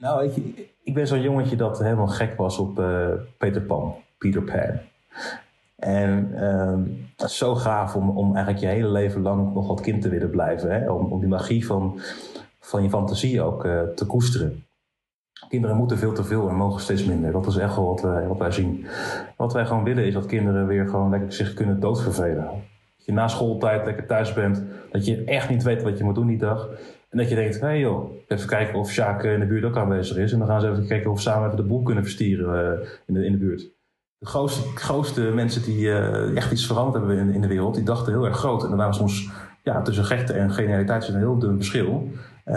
Nou, ik, ik ben zo'n jongetje dat helemaal gek was op uh, Peter Pan, Peter Pan. En uh, het is zo gaaf om, om eigenlijk je hele leven lang nog wat kind te willen blijven. Hè? Om, om die magie van, van je fantasie ook uh, te koesteren. Kinderen moeten veel te veel en mogen steeds minder. Dat is echt wat, wij, wat wij zien. Wat wij gewoon willen is dat kinderen weer gewoon lekker zich kunnen doodvervelen. Dat je na schooltijd lekker thuis bent. Dat je echt niet weet wat je moet doen die dag. En dat je denkt, hé hey joh, even kijken of Sjaak in de buurt ook aanwezig is. En dan gaan ze even kijken of we samen even de boel kunnen verstieren uh, in, de, in de buurt. De grootste, mensen die uh, echt iets veranderd hebben in, in, de wereld, die dachten heel erg groot. En daarna was soms ja, tussen gekte en genialiteit zit een heel dun verschil. Uh,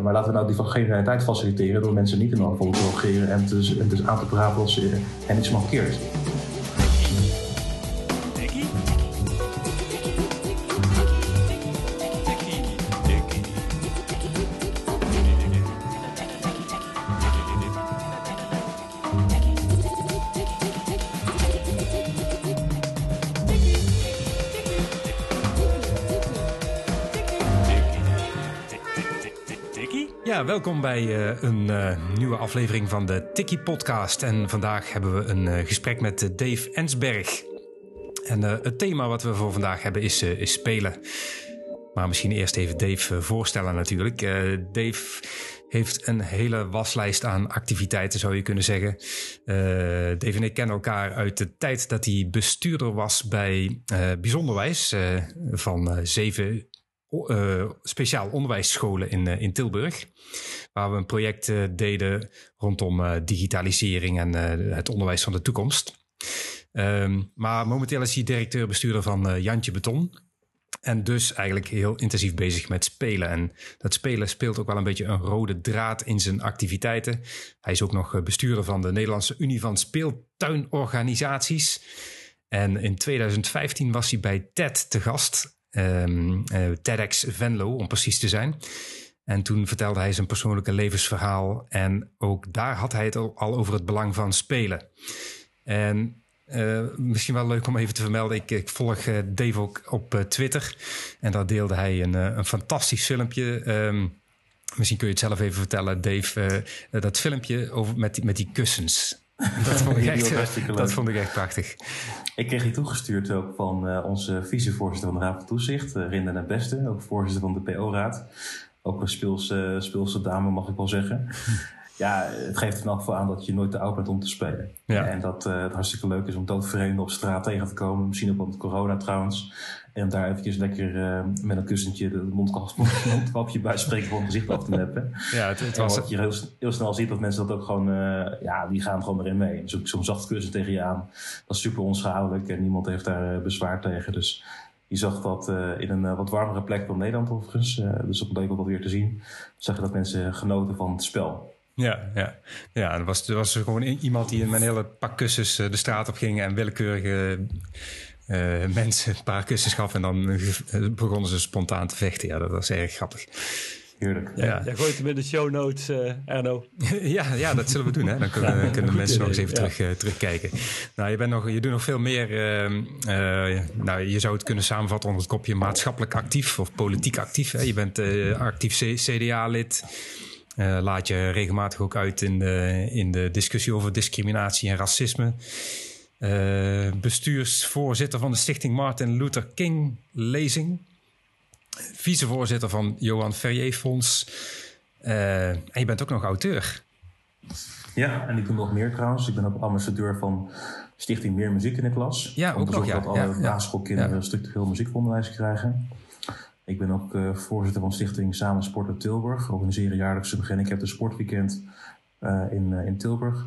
maar laten we nou die genialiteit faciliteren door mensen niet in de te logeren en dus, en aan te praten als hen iets mankeert. Welkom bij uh, een uh, nieuwe aflevering van de Tikkie Podcast. En vandaag hebben we een uh, gesprek met Dave Ensberg. En het thema wat we voor vandaag hebben is, is spelen. Maar misschien eerst even Dave voorstellen natuurlijk. Dave heeft een hele waslijst aan activiteiten, zou je kunnen zeggen. Dave en ik kennen elkaar uit de tijd dat hij bestuurder was bij Bijzonderwijs van zeven uh, speciaal onderwijsscholen in, uh, in Tilburg. Waar we een project uh, deden rondom digitalisering en het onderwijs van de toekomst. Um, maar momenteel is hij directeur-bestuurder van Jantje Beton. En dus eigenlijk heel intensief bezig met spelen. En dat spelen speelt ook wel een beetje een rode draad in zijn activiteiten. Hij is ook nog bestuurder van de Nederlandse Unie van Speeltuinorganisaties. En in 2015 was hij bij TED te gast um, Venlo, om precies te zijn. En toen vertelde hij zijn persoonlijke levensverhaal. En ook daar had hij het al, over het belang van spelen. En uh, misschien wel leuk om even te vermelden. Ik, ik volg uh, Dave ook op Twitter. En daar deelde hij een, een fantastisch filmpje. Um, misschien kun je het zelf even vertellen, Dave. dat filmpje over, met, met die kussens. Dat vond, ik echt, dat vond ik echt prachtig. Ik kreeg die toegestuurd ook van uh, onze vicevoorzitter van de Raad van Toezicht, uh, Rinda naar Beste, ook voorzitter van de PO-raad. Ook een speelse, speelse dame, mag ik wel zeggen. ja, het geeft er nog voor aan dat je nooit te oud bent om te spelen. Ja. En dat uh, het hartstikke leuk is om doodvreemden op straat tegen te komen. Misschien ook met corona trouwens. En daar eventjes lekker uh, met een kussentje de mondkapje bij spreken voor een gezicht af te neppen. Ja, het, het was... wat je heel, heel, snel ziet, dat mensen dat ook gewoon, uh, ja, die gaan gewoon erin mee. Zo'n zo zacht kussen tegen je aan, dat is super onschadelijk en niemand heeft daar uh, bezwaar tegen. Dus je zag dat in een wat warmere plek dan Nederland overigens. dus op leuk om dat weer te zien. Zag je dat mensen genoten van het spel. Ja, ja. ja er, was, er was gewoon iemand die met een hele pak kussens de straat op ging en willekeurige uh, mensen een paar kussens gaf en dan eh, begonnen ze spontaan te vechten. Ja, dat was erg grappig. Heerlijk. Ja. Jij gooit hem in de show notes, uh, Erno. ja, ja, dat zullen we doen. Hè? Dan kunnen, ja, kunnen mensen nog eens even terug, uh, terugkijken. Nou, je, bent nog, je doet nog veel meer. Uh, nou, je zou het kunnen samenvatten onder het kopje maatschappelijk actief of politiek actief. Hè? Je bent actief CDA-lid. laat je regelmatig ook uit in de, in de discussie over discriminatie en racisme. Uh, bestuursvoorzitter van de Stichting Martin Luther King Lezing. Vicevoorzitter van Johan Ferrier Fonds. Uh, en je bent ook nog auteur. Ja, en ik doe nog meer trouwens. Ik ben ook ambassadeur van Stichting Meer Muziek in de Klas. Ja, ook nog, ja. dat alle ja, basisschoolkinderen ja. structureel muziekonderwijs krijgen. Ik ben ook uh, voorzitter van Stichting Samen Sporten Tilburg. Organiseren jaarlijks begin. Ik heb de sportweekend uh, in, in Tilburg.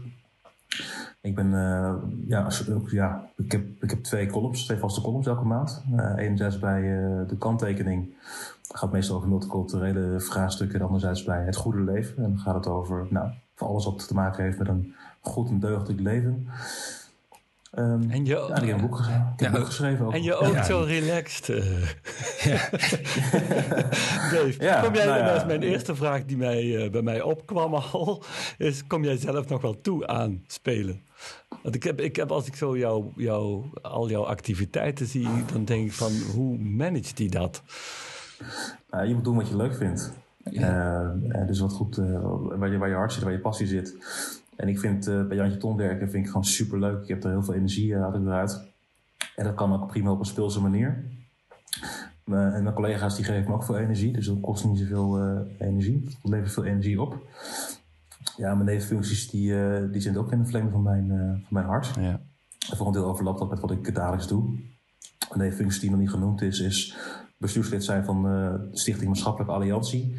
Ik ben, uh, ja, ja ik, heb, ik heb twee columns, twee vaste columns elke maand. Uh, enerzijds bij uh, de kanttekening. Het gaat meestal over multiculturele vraagstukken. En anderzijds bij het goede leven. En dan gaat het over nou, alles wat te maken heeft met een goed en deugdelijk leven. Um, en je, ja, ik heb een boek, heb geschreven. Ook. En je ook zo relaxed. Uh. Ja. Dave, kom jij, nou dat is mijn eerste vraag die mij, uh, bij mij opkwam al. Is, kom jij zelf nog wel toe aan spelen? Want ik heb, ik heb als ik zo jou, jou, al jouw activiteiten zie, dan denk ik van hoe manage die dat? Nou, je moet doen wat je leuk vindt. Ja. dus wat goed, waar, je, waar je hart zit, waar je passie zit. En ik vind bij Jantje Ton werken vind ik gewoon super leuk. Ik heb er heel veel energie uh, eruit. En dat kan ook prima op een speelse manier. en mijn collega's die geven me ook veel energie, dus dat kost niet zoveel energie. Het levert veel energie op. Ja, mijn nevenfuncties die, die zitten ook in de vleem van mijn, van mijn hart. Ja. En voor een deel overlapt dat met wat ik dagelijks doe. Een nevenfunctie die nog niet genoemd is, is bestuurslid zijn van de Stichting Maatschappelijke Alliantie.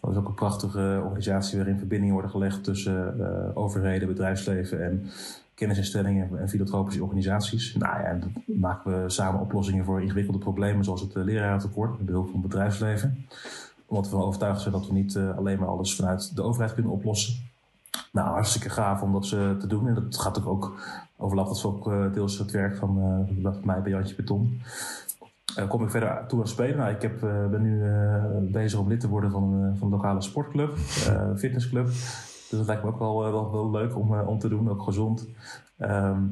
Dat is ook een prachtige organisatie waarin verbindingen worden gelegd tussen overheden, bedrijfsleven en kennisinstellingen en filantropische organisaties. Nou ja, en dan maken we samen oplossingen voor ingewikkelde problemen zoals het lerarentekort met behulp van het bedrijfsleven. Omdat we overtuigd zijn dat we niet alleen maar alles vanuit de overheid kunnen oplossen. Nou, hartstikke gaaf om dat te doen. En dat gaat ook, ook overlapt dat ook deels het werk van, mij bij Jantje Beton. Uh, kom ik verder toe aan spelen? Nou, ik heb, ben nu bezig om lid te worden van een, van een lokale sportclub, fitnessclub. Dus dat lijkt me ook wel, eh, wel, wel leuk om, eh, om te doen, ook gezond. Ehm,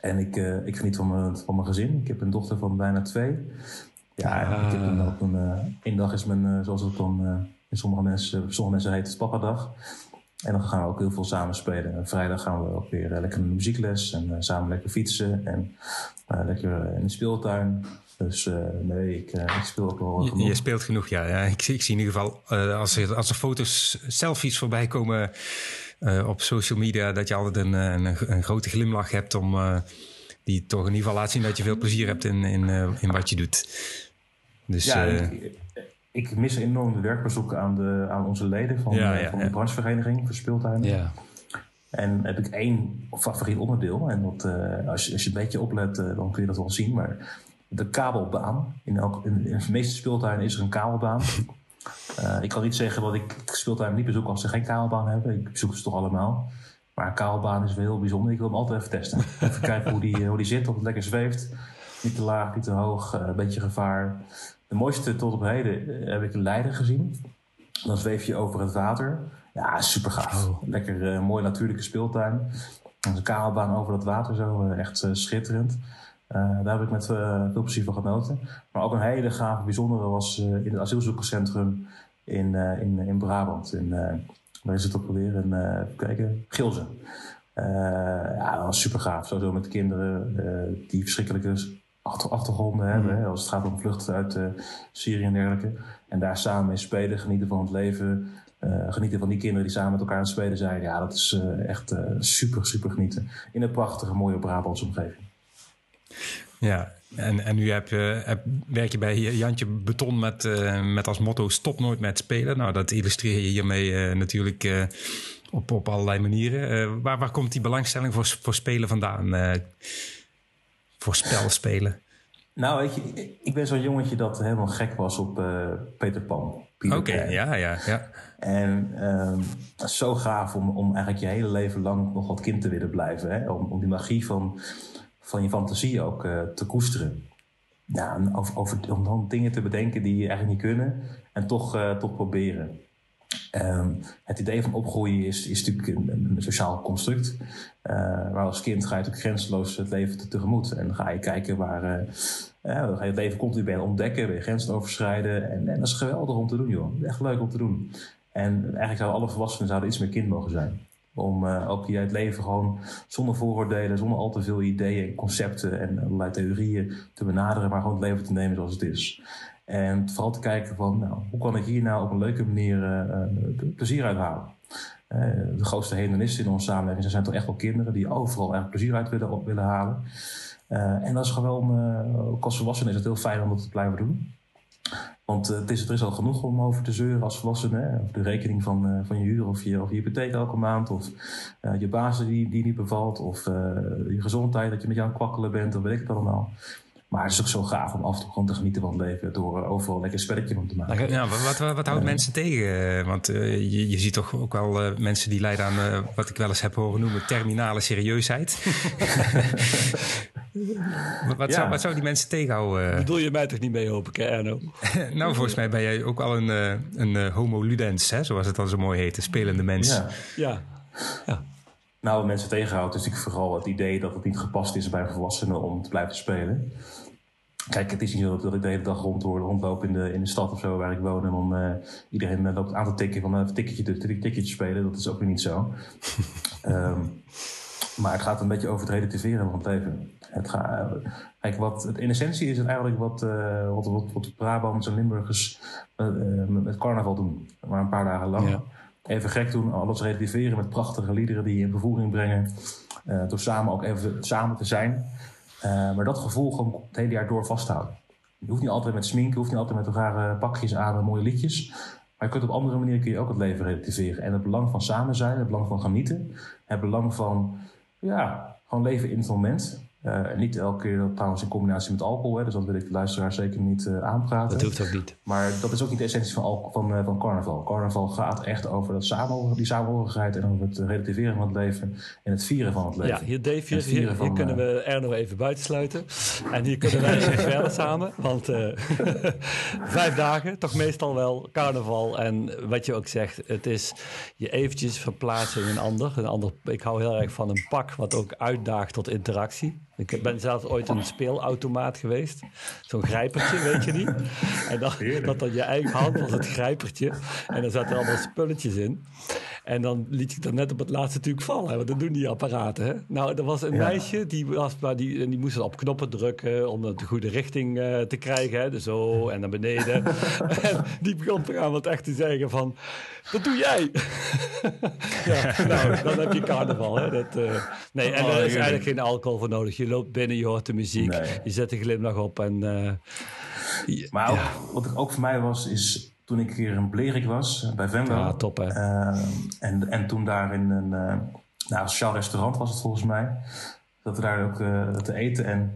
en ik, ik geniet van mijn, van mijn gezin. Ik heb een dochter van bijna twee. Ja, ik heb ook een, één dag is mijn, zoals het dan in sommige mensen, sommige mensen heet het papadag. En dan gaan we ook heel veel samen spelen. En vrijdag gaan we ook weer lekker naar de muziekles en samen lekker fietsen en lekker in de speeltuin. Dus uh, nee, ik, uh, ik, speel ook wel genoeg. Je, je speelt genoeg, ja. ja. Ik, ik, zie in ieder geval, uh, als, er, als er foto's, selfies voorbij komen op social media... dat je altijd een, een, een grote glimlach hebt om... die toch in ieder geval laat zien dat je veel plezier hebt in, in, in wat je doet. Dus, ja, ik, ik, mis enorm de werkbezoeken aan, de, aan onze leden van, ja, ja, van de branchevereniging voor speeltuinen. Ja. En heb ik één favoriet onderdeel. En dat, als, je, als je een beetje oplet, dan kun je dat wel zien. Maar de kabelbaan. In, elk, in, de meeste speeltuinen is er een kabelbaan. Uh, ik kan niet zeggen dat ik speeltuinen niet bezoek als ze geen kabelbaan hebben. Ik bezoek ze toch allemaal. Maar een kabelbaan is wel heel bijzonder. Ik wil hem altijd even testen. Even kijken hoe die, hoe die zit, of het lekker zweeft. Niet te laag, niet te hoog, uh, een beetje gevaar. De mooiste tot op heden eh, heb ik in Leiden gezien. Dan zweef je over het water. Ja, super gaaf. Oh. Lekker uh, mooi natuurlijke speeltuin. Een kabelbaan over dat water zo, echt schitterend. Uh, daar heb ik met uh, veel plezier van genoten. Maar ook een hele gave, bijzondere was uh, in het asielzoekerscentrum in, in, in Brabant. In, waar is het ook alweer? In, even kijken, Gilzen. ja, dat was super gaaf. Sowieso met kinderen die verschrikkelijke achter, achtergronden hebben. Mm. Als het gaat om vluchten uit Syrië en dergelijke. En daar samen mee spelen, genieten van het leven. genieten van die kinderen die samen met elkaar aan het spelen zijn. Ja, dat is echt super, super genieten. In een prachtige, mooie Brabantse omgeving. Ja, en, en nu heb, heb, werk je bij Jantje Beton met, uh, met als motto stop nooit met spelen. Nou, dat illustreer je hiermee uh, natuurlijk op, op allerlei manieren. waar, waar komt die belangstelling voor, voor spelen vandaan? voor spel spelen? Nou, weet je, ik ben zo'n jongetje dat helemaal gek was op Peter Pan. Oké, ja, ja, ja. En um, zo gaaf om, om eigenlijk je hele leven lang nog wat kind te willen blijven. Hè? Om, om die magie van van je fantasie ook uh, te koesteren. Ja, om dan dingen te bedenken die je eigenlijk niet kunnen en toch, uh, toch proberen. Um, het idee van opgroeien is, is natuurlijk een, sociaal construct. Maar als kind ga je natuurlijk grenzeloos het leven te, tegemoet. En ga je kijken waar. ga je het leven continu bij ontdekken, je grenzen overschrijden. En, en dat is geweldig om te doen, joh. Echt leuk om te doen. En eigenlijk zouden alle volwassenen zouden iets meer kind mogen zijn. Om uh, ook je het leven gewoon zonder vooroordelen, zonder al te veel ideeën en concepten en allerlei theorieën te benaderen, maar gewoon het leven te nemen zoals het is. En vooral te kijken van, nou, hoe kan ik hier nou op een leuke manier uh, plezier uithalen? Uh, de grootste hedonisten in onze samenleving zijn toch echt wel kinderen die overal eigenlijk plezier uit willen, willen halen. en dat is gewoon, ook als volwassenen is het heel fijn om dat te blijven doen. Want uh, het is, er is al genoeg om over te zeuren als volwassene. Of de rekening van, uh, van je huur of je, of je hypotheek elke maand. Of uh, je baas die, die niet bevalt. Of je gezondheid, dat je met jou aan het kwakkelen bent. Of weet ik het allemaal. Maar het is ook zo gaaf om af en toe gewoon te genieten van het leven. Door overal lekker spelletje van te maken. Ja, wat, wat, wat houdt mensen tegen? Want je, je ziet toch ook wel mensen die lijden aan wat ik wel eens heb horen noemen terminale serieusheid. wat, zou, wat zou die mensen tegenhouden? Bedoel je mij toch niet mee, hoop ik, Erno? nou, volgens mij ben jij ook al een, eh, een uh, homo ludens, hè, zoals het dan zo mooi heet. Een spelende mens. Ja. ja. ja. Nou, mensen tegenhoudt is natuurlijk vooral het idee dat het niet gepast is bij volwassenen om te blijven spelen. Kijk, het is niet zo dat ik de hele dag rond, rondloop in de, in de stad of zo waar ik woon. En om uh, iedereen loopt aan te tikken van een ticketje, een ticketje spelen. Dat is ook weer niet zo. um, maar het gaat een beetje over het relativeren van het leven. Het gaat, kijk, wat, het, in essentie is het eigenlijk wat, uh, wat, wat, wat Brabants en Limburgers uh, met carnaval doen. Maar een paar dagen lang. Ja. Even gek doen, alles relativeren met prachtige liederen die je in bevoering brengen. Door samen ook even samen te zijn. maar dat gevoel gewoon het hele jaar door vasthouden. Je hoeft niet altijd met sminken, je hoeft niet altijd met rare pakjes aan en mooie liedjes. Maar je kunt op andere manieren kun je ook het leven relativeren. En het belang van samen zijn, het belang van genieten, het belang van ja, gewoon leven in het moment. Uh, niet elke keer dat trouwens in combinatie met alcohol. Hè, dus dat wil ik de luisteraar zeker niet uh, aanpraten. Dat hoeft ook niet. Maar dat is ook niet de essentie van, van, uh, van carnaval. Carnaval gaat echt over dat samen, die samenhorigheid en over het relativeren van het leven en het vieren van het leven. Ja, hier Dave, hier, hier, hier kunnen we Erno even buitensluiten. En hier kunnen wij even verder samen. Want vijf dagen, toch meestal wel carnaval. En wat je ook zegt, het is je eventjes verplaatsen in een ander. Een ander ik hou heel erg van een pak wat ook uitdaagt tot interactie. Ik ben zelfs ooit een speelautomaat geweest. Zo'n grijpertje, weet je niet? En dan, dat dan je eigen hand was het grijpertje. En dan zaten allemaal spulletjes in. En dan liet ik dat net op het laatste natuurlijk vallen. Want dat doen die apparaten. Hè? Nou, er was een meisje die, was, maar die, die moest op knoppen drukken om de goede richting uh, te krijgen. Hè? Dus zo en naar beneden. en die begon te gaan wat echt te zeggen van... Dat doe jij! ja, nou, dan heb je carnaval. Hè? Dat, uh, nee, en oh, er is eigenlijk geen alcohol voor nodig. Je loopt binnen, je hoort de muziek. Nee. Je zet de glimlach op en... Uh, maar ook, ja. wat ook voor mij was, is toen ik hier in Blerik was, eh, bij Venlo. Ja, top hè. Uh, en, en toen daar in een uh, nou, sociaal restaurant was het volgens mij. Dat we daar ook te eten. En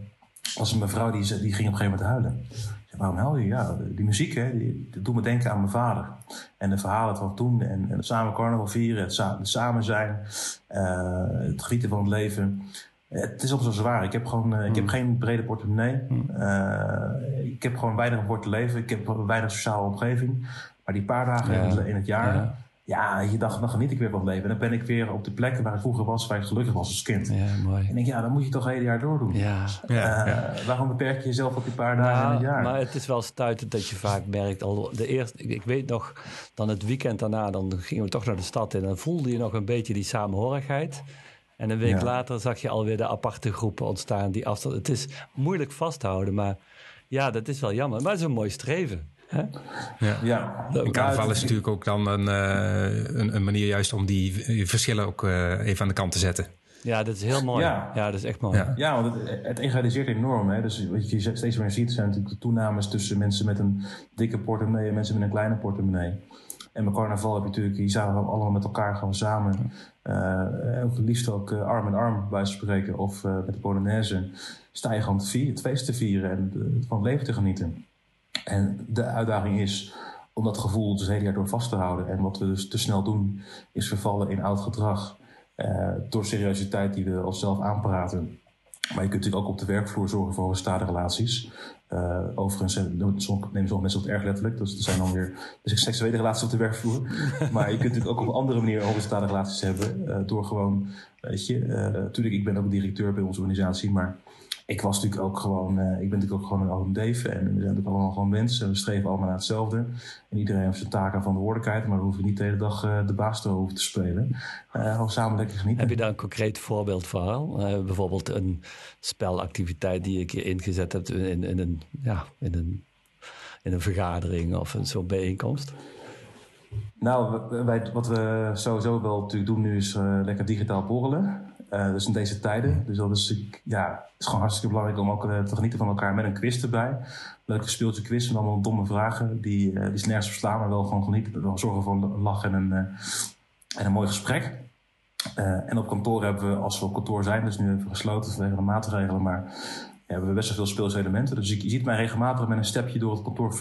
was een mevrouw die, die ging op een gegeven moment huilen. Zei, waarom huil je? Ja, die muziek hè, die, die doet me denken aan mijn vader. En de verhalen van toen. En, en samen carnaval vieren, het, sa het samen zijn. het genieten van het leven. Het is ook zo zwaar. Ik heb gewoon uh, ik heb hmm. geen brede portemonnee. Uh, ik heb gewoon weinig voor te leven. Ik heb weinig sociale omgeving. Maar die paar dagen ja. in, het jaar, ja, ja je dacht, dan geniet ik weer van het leven. En dan ben ik weer op de plek waar ik vroeger was, waar ik gelukkig was als kind. Ja, mooi. En ik denk, ja, dan moet je toch het hele jaar doordoen. Ja. Uh, waarom beperk je jezelf op die paar dagen in het jaar? Maar het is wel stuitend dat je vaak merkt, al de eerste, ik, ik, weet nog, dan het weekend daarna, dan gingen we toch naar de stad in. En dan voelde je nog een beetje die samenhorigheid. En een week later zag je alweer de aparte groepen ontstaan. Die afstand. Het is moeilijk vasthouden, maar ja, dat is wel jammer. Maar het is een mooi streven. Hè? Ja. ja. En carnaval is natuurlijk ook dan een, uh, een, een, manier juist om die verschillen ook uh, even aan de kant te zetten. Ja, dat is heel mooi. Ja, ja dat is echt mooi. Ja, ja want het, het egaliseert enorm. Hè? Dus wat je steeds meer ziet, zijn natuurlijk de toenames tussen mensen met een dikke portemonnee en mensen met een kleine portemonnee. En met carnaval heb je natuurlijk, die zaten allemaal met elkaar gewoon samen. Uh, ook het liefst ook uh, arm in arm bij spreken. Of uh, met de Polonaise sta je gewoon het feest te vieren en van het leven te genieten. En de uitdaging is om dat gevoel dus het hele jaar door vast te houden. En wat we dus te snel doen, is vervallen in oud gedrag. door seriositeit die we onszelf aanpraten. Maar je kunt natuurlijk ook op de werkvloer zorgen voor gestadige relaties. Uh, overigens nemen sommige mensen het erg letterlijk. Dus er zijn dan weer dus seksuele relaties op de werkvloer. maar je kunt natuurlijk ook op andere manieren horizontale relaties hebben. Uh, door gewoon, weet je, uh, natuurlijk, ik ben ook directeur bij onze organisatie. Maar ik was natuurlijk ook gewoon, uh, ik ben natuurlijk ook gewoon een Dave. En we zijn natuurlijk allemaal gewoon mensen. We streven allemaal naar hetzelfde. En iedereen heeft zijn taken van verantwoordelijkheid. Maar we hoeven niet de hele dag uh, de baas te hoeven te spelen. Gewoon samen lekker genieten. Heb je daar een concreet voorbeeld van? bijvoorbeeld een spelactiviteit die keer ingezet hebt in, in, een, ja, in, een, in een vergadering of een zo'n bijeenkomst? Nou, wij, wat we sowieso wel natuurlijk doen nu is lekker digitaal borrelen. Uh, dus in deze tijden. Dus dat is, ja, het is gewoon hartstikke belangrijk om ook uh, te genieten van elkaar met een quiz erbij. Leuke speeltje quiz met allemaal domme vragen die, uh, die is nergens verslaan, maar wel gewoon genieten. Wel zorgen voor een lach en een, en een mooi gesprek. en op kantoor hebben we, als we op kantoor zijn, dus nu even gesloten vanwege de maatregelen, maar ja, hebben we best wel veel speelse elementen. Dus je, je ziet mij regelmatig met een stepje door het kantoor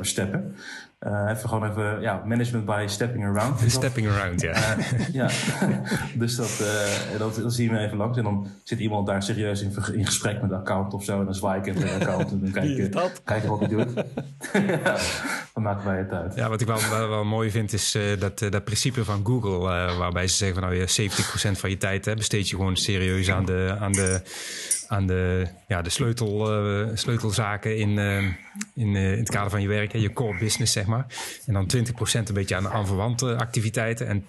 steppen. Uh, even gewoon even, ja, management by stepping around. Stepping around, ja. Uh, ja, dus dat, uh, dat, dat zien we even langs. En dan zit iemand daar serieus in, in gesprek met de account of zo. En dan zwaai ik even de account en dan kijken, kijken wat hij doet. dan maken wij het uit. Ja, wat ik wel, wel, wel mooi vind is dat, dat principe van Google. waarbij ze zeggen van nou je 70% van je tijd hè, besteed je gewoon serieus aan de, aan de aan de, ja, de sleutel, sleutelzaken in, in, in het kader van je werk, je core business, zeg maar. En dan 20% een beetje aan, aan verwante activiteiten. En 10%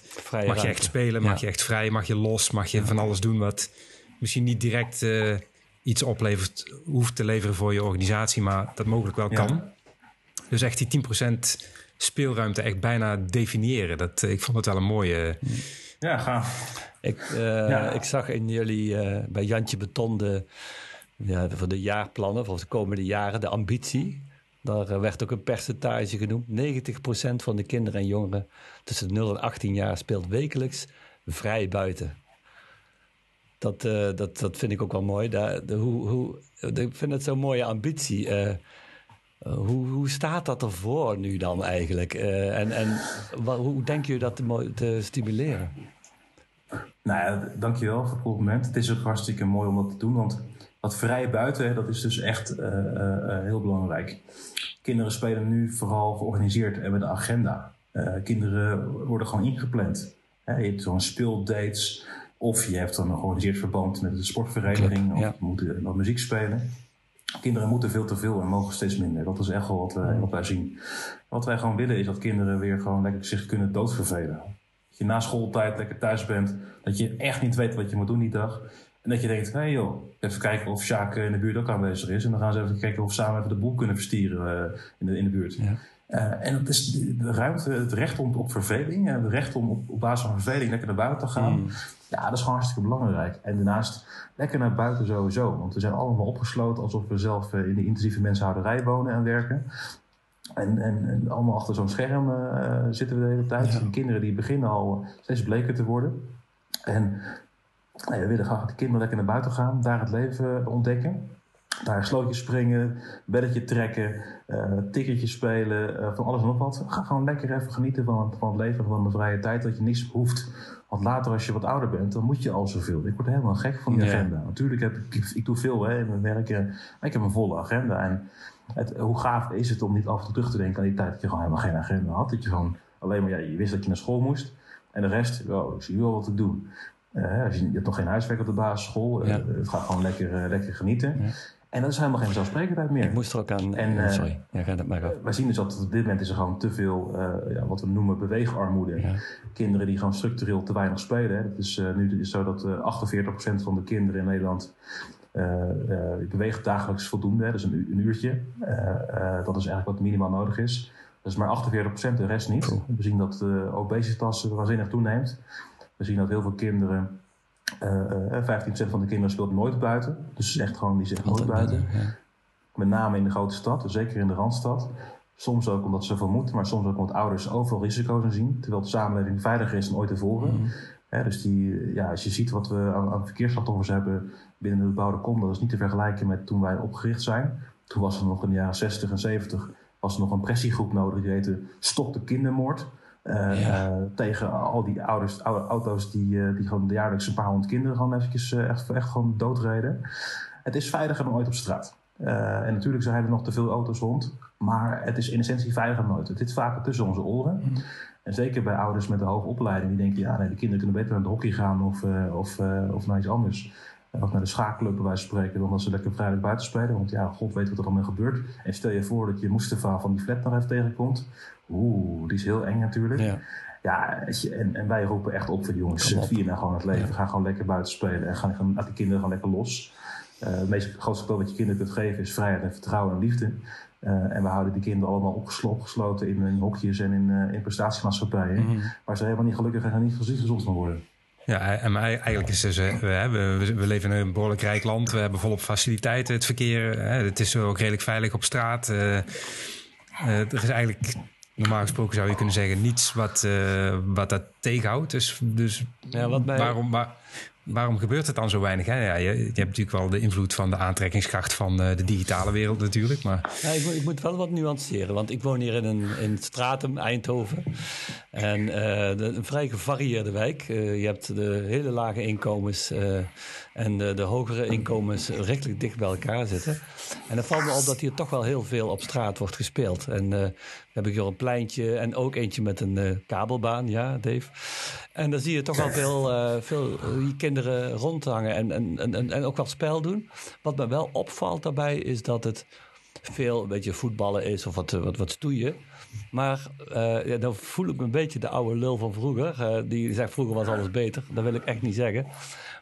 Vrije mag je echt spelen, mag je echt vrij, mag je los, mag je van alles doen wat misschien niet direct iets oplevert, hoeft te leveren voor je organisatie, maar dat mogelijk wel kan. Dus echt die 10% speelruimte echt bijna definiëren. Dat, ik vond het wel een mooie. Ja, gaaf. Ik, uh, ik zag in jullie uh, bij Jantje Beton de, ja, voor de jaarplannen voor de komende jaren, de ambitie. Daar uh, werd ook een percentage genoemd. 90% van de kinderen en jongeren tussen de 0 en 18 jaar speelt wekelijks vrij buiten. Dat, dat, dat vind ik ook wel mooi. De, de, hoe, hoe, ik vind het zo'n mooie ambitie. hoe, hoe staat dat ervoor nu dan eigenlijk? en en hoe denk je dat te, te stimuleren? Nou ja, dankjewel voor het compliment. Het is ook hartstikke mooi om dat te doen, want dat vrije buiten, dat is dus echt uh, uh, heel belangrijk. Kinderen spelen nu vooral georganiseerd en met een agenda. Uh, kinderen worden gewoon ingepland. je hebt zo'n speeldates, of je hebt dan een georganiseerd verband met de sportvereniging, of ja. moeten nog muziek spelen. Kinderen moeten veel te veel en mogen steeds minder. Dat is echt wel wat, wat wij zien. Wat wij gewoon willen is dat kinderen weer gewoon lekker zich kunnen doodvervelen je na schooltijd lekker thuis bent. Dat je echt niet weet wat je moet doen die dag. En dat je denkt, hé hey joh, even kijken of Sjaak in de buurt ook aanwezig is. En dan gaan ze even kijken of we samen even de boel kunnen verstieren uh, in, de, in de buurt. Ja. Uh, en dat is de ruimte, het recht om, op verveling. En het recht om op, op basis van verveling lekker naar buiten te gaan. Mm. Ja, dat is gewoon hartstikke belangrijk. En daarnaast lekker naar buiten sowieso. Want we zijn allemaal opgesloten alsof we zelf in de intensieve mensenhouderij wonen en werken. En, en, en, allemaal achter zo'n scherm uh, zitten we de hele tijd. Ja. kinderen die beginnen al steeds bleker te worden. En we willen graag de kinderen lekker naar buiten gaan, daar het leven ontdekken. Daar slootjes springen, beddetje trekken, uh, ticketjes spelen, uh, van alles en nog wat. Ga gewoon lekker even genieten van, van het leven, van de vrije tijd, dat je niets hoeft. Want later als je wat ouder bent, dan moet je al zoveel. Ik word helemaal gek van die agenda. Natuurlijk heb ik, ik doe veel hè, in mijn werk, maar ik heb een volle agenda. En het, hoe gaaf is het om niet af en toe terug te denken aan die tijd dat je gewoon helemaal geen agenda had. Dat je gewoon alleen maar, ja, je wist dat je naar school moest. En de rest, oh, ik zie wel wat te doen. Uh, als je, je, hebt nog geen huiswerk op de basisschool. Uh, Het gaat gewoon lekker, uh, lekker genieten. Ja. En dat is helemaal geen zelfsprekendheid meer. Ik moest er ook aan... En, sorry, ja, ga dat maar af. Wij zien dus dat op dit moment is er gewoon te veel, ja, wat we noemen beweegarmoede. Ja. Kinderen die gewoon structureel te weinig spelen. Hè. Het is nu is zo dat 48% van de kinderen in Nederland uh, ik beweeg dagelijks voldoende, dus een, een uurtje. Dat is eigenlijk wat minimaal nodig is. Dat is maar 48%, de rest niet. We zien dat de obesitas waanzinnig toeneemt. We zien dat heel veel kinderen, 15% van de kinderen speelt nooit buiten. Dus echt gewoon, die zegt nooit buiten. Ja. Met name in de grote stad, dus zeker in de Randstad. Soms ook omdat ze veel moeten, maar soms ook omdat ouders overal risico's in zien. Terwijl de samenleving veiliger is dan ooit tevoren. Mm. dus die, ja, als je ziet wat we aan, aan verkeersslachtoffers hebben binnen de bebouwde kom. Dat is niet te vergelijken met toen wij opgericht zijn. Toen was er nog in de jaren 60 en 70 was er nog een pressiegroep nodig. Die heette Stop de Kindermoord. Uh, uh, tegen al die ouders, oude auto's die, uh, die gewoon jaarlijks een paar honderd kinderen gewoon eventjes echt, echt gewoon doodreden. Het is veiliger dan ooit op straat. en natuurlijk zijn er nog te veel auto's rond. Maar het is in essentie veiliger dan ooit. Het zit vaker tussen onze oren. Mm. En zeker bij ouders met een hoge opleiding. Die denken, ja nee, de kinderen kunnen beter naar de hockey gaan of, of, of naar iets anders of naar de schaakclub bij wijze van spreken, dan dat ze lekker vrijdag buiten spelen. Want ja, god weet wat er allemaal gebeurt. En stel je voor dat je Mustafa van die flat nog even tegenkomt. Oeh, die is heel eng natuurlijk. Ja. Ja, en, en wij roepen echt op voor die jongens. Vier nou gewoon het leven. Ja. Ga gewoon lekker buiten spelen. En gaan, gaan, die kinderen gewoon lekker los. Uh, het meest grootste cadeau wat je kinderen kunt geven is vrijheid en vertrouwen en liefde. Uh, en we houden die kinderen allemaal opgesloten in, in hokjes en in, uh, in prestatiemaatschappijen. Mm -hmm. Waar ze helemaal niet gelukkig en niet gezond van worden. Ja, en eigenlijk is dus, we, we, we, leven in een behoorlijk rijk land. We hebben volop faciliteiten, het verkeer. Hè, het is ook redelijk veilig op straat. Uh, er is eigenlijk, normaal gesproken zou je kunnen zeggen, niets wat, wat dat tegenhoudt. Dus, dus ja, wat mij... waarom, waar, waarom gebeurt het dan zo weinig? Hè? Ja, je, je, hebt natuurlijk wel de invloed van de aantrekkingskracht van uh, de digitale wereld natuurlijk. Maar... Ik, ik, moet wel wat nuanceren, want ik woon hier in, een, in Stratum, Eindhoven. En de, een vrij gevarieerde wijk. Uh, je hebt de hele lage inkomens en de, de, hogere inkomens rechtelijk dicht bij elkaar zitten. En dan valt me op dat hier toch wel heel veel op straat wordt gespeeld. En heb ik hier een pleintje en ook eentje met een kabelbaan, ja Dave. En dan zie je toch wel veel, veel kinderen rondhangen en, en, en, en ook wat spel doen. Wat me wel opvalt daarbij is dat het veel een beetje voetballen is of wat, wat, wat stoeien. Maar uh, ja, dan voel ik me een beetje de oude lul van vroeger. Uh, die zegt vroeger was alles beter. Dat wil ik echt niet zeggen.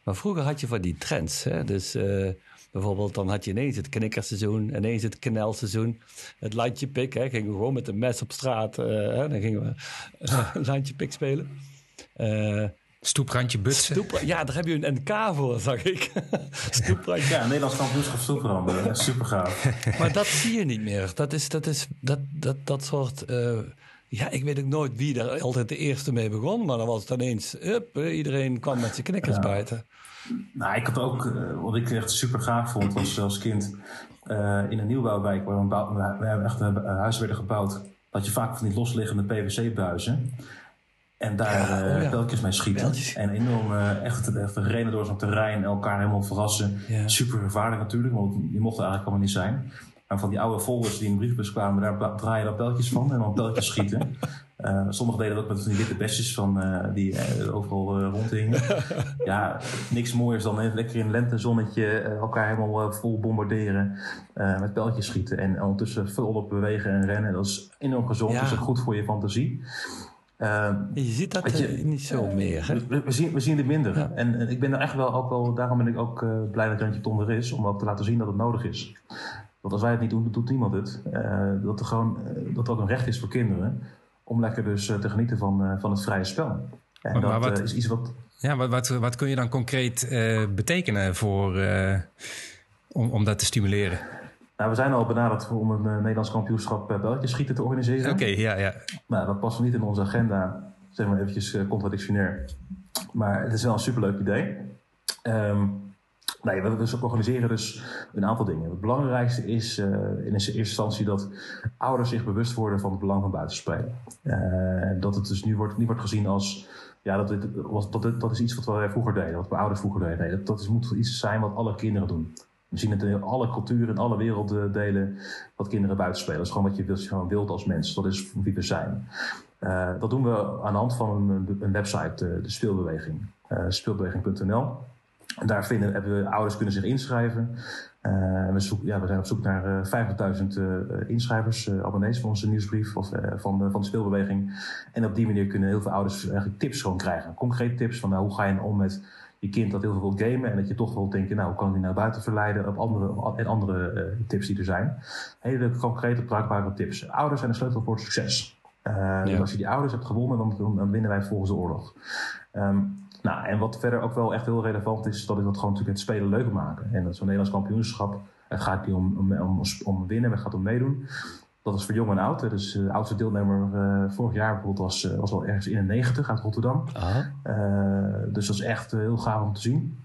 Maar vroeger had je van die trends. Hè? Dus uh, bijvoorbeeld dan had je ineens het knikkerseizoen, ineens het knelseizoen. Het landje pik, hè? gingen we gewoon met een mes op straat. Hè? Dan gingen we landje pik spelen. Stoeprandje butsen. Stoep, ja, daar heb je een NK voor, zag ik. Stoeprandje. Ja, Nederlands kampioenschap stoepranden. Super gaaf. maar dat zie je niet meer. Dat is dat, is, dat, dat, dat soort... Uh, ja, ik weet ook nooit wie daar altijd de eerste mee begon. Maar dan was het ineens... Up, iedereen kwam met zijn knikkers ja. buiten. Nou, ik had ook... Uh, wat ik echt super gaaf vond was als kind... Uh, in een nieuwbouwwijk waar we, bouw, we hebben echt huizen werden gebouwd... had je vaak van die losliggende PVC-buizen... En daar ja, oh ja. beltjes mee schieten. En enorm echt, echt rennen door zo'n terrein, elkaar helemaal verrassen. Ja. Super gevaarlijk natuurlijk, want die mochten eigenlijk allemaal niet zijn. Maar van die oude folders die in de briefbus kwamen, daar draaien dan beltjes van en dan beltjes schieten. Uh, sommigen deden dat ook met die witte bestjes van, uh, die overal rondhingen. ja, niks mooiers dan even lekker in een lentezonnetje elkaar helemaal vol bombarderen. met beltjes schieten en ondertussen volop bewegen en rennen. Dat is enorm gezond, dat is goed voor je fantasie. Uh, je ziet dat je, uh, niet zo meer. Hè? We, we, zien, we zien het minder. Ja. En, en, ik ben er echt wel ook wel, daarom ben ik ook uh, blij dat Jantje Ton er is, om ook te laten zien dat het nodig is. Want als wij het niet doen, doet niemand het. Uh, dat, er gewoon, dat er ook een recht is voor kinderen om lekker dus te genieten van, van het vrije spel. En maar, dat maar wat, is iets wat. Ja, wat, wat, wat kun je dan concreet betekenen voor, om, om dat te stimuleren? Nou, we zijn al benaderd om een Nederlands kampioenschap uh, belletjes schieten te organiseren. Oké, ja, ja. Nou, dat past niet in onze agenda, zeg maar eventjes contradictionair. Maar het is wel een superleuk idee. Um, nee, we, organiseren dus een aantal dingen. Het belangrijkste is in eerste instantie dat ouders zich bewust worden van het belang van buitenspelen. dat het dus nu wordt, niet wordt gezien als ja, dat, dat, dat is iets wat we vroeger deden, wat we ouders vroeger deden. Dat, dat moet iets zijn wat alle kinderen doen. We zien het in alle culturen, in alle werelddelen, wat kinderen buiten spelen. Dat is gewoon wat je, wilt, gewoon wilt als mens. Dat is wie we zijn. Uh, dat doen we aan de hand van een, een website, de, de Speelbeweging. Speelbeweging.nl. Daar vinden, hebben we, ouders kunnen zich inschrijven. Uh, we, zoek, ja, we zijn op zoek naar 50.000 inschrijvers, abonnees van onze nieuwsbrief of van, de, van de speelbeweging. En op die manier kunnen heel veel ouders eigenlijk tips gewoon krijgen. Concrete tips van nou, hoe ga je om met je kind dat heel veel wil gamen en dat je toch wel denken, nou, hoe kan die naar buiten verleiden op andere, en andere uh, tips die er zijn. Hele concrete, bruikbare tips. Ouders zijn de sleutel voor succes. Uh, ja. dus als je die ouders hebt gewonnen, dan, dan winnen wij volgens de oorlog. Um, nou, en wat verder ook wel echt heel relevant is, dat is dat gewoon natuurlijk het spelen leuker maken. En dat zo'n Nederlands kampioenschap, het gaat niet om, om, om, om winnen, maar het gaat om meedoen. Dat is voor jong en oud. Dus de oudste deelnemer uh, vorig jaar bijvoorbeeld was, uh, was al ergens in de 90 uit Rotterdam. Uh, dus dat is echt heel gaaf om te zien.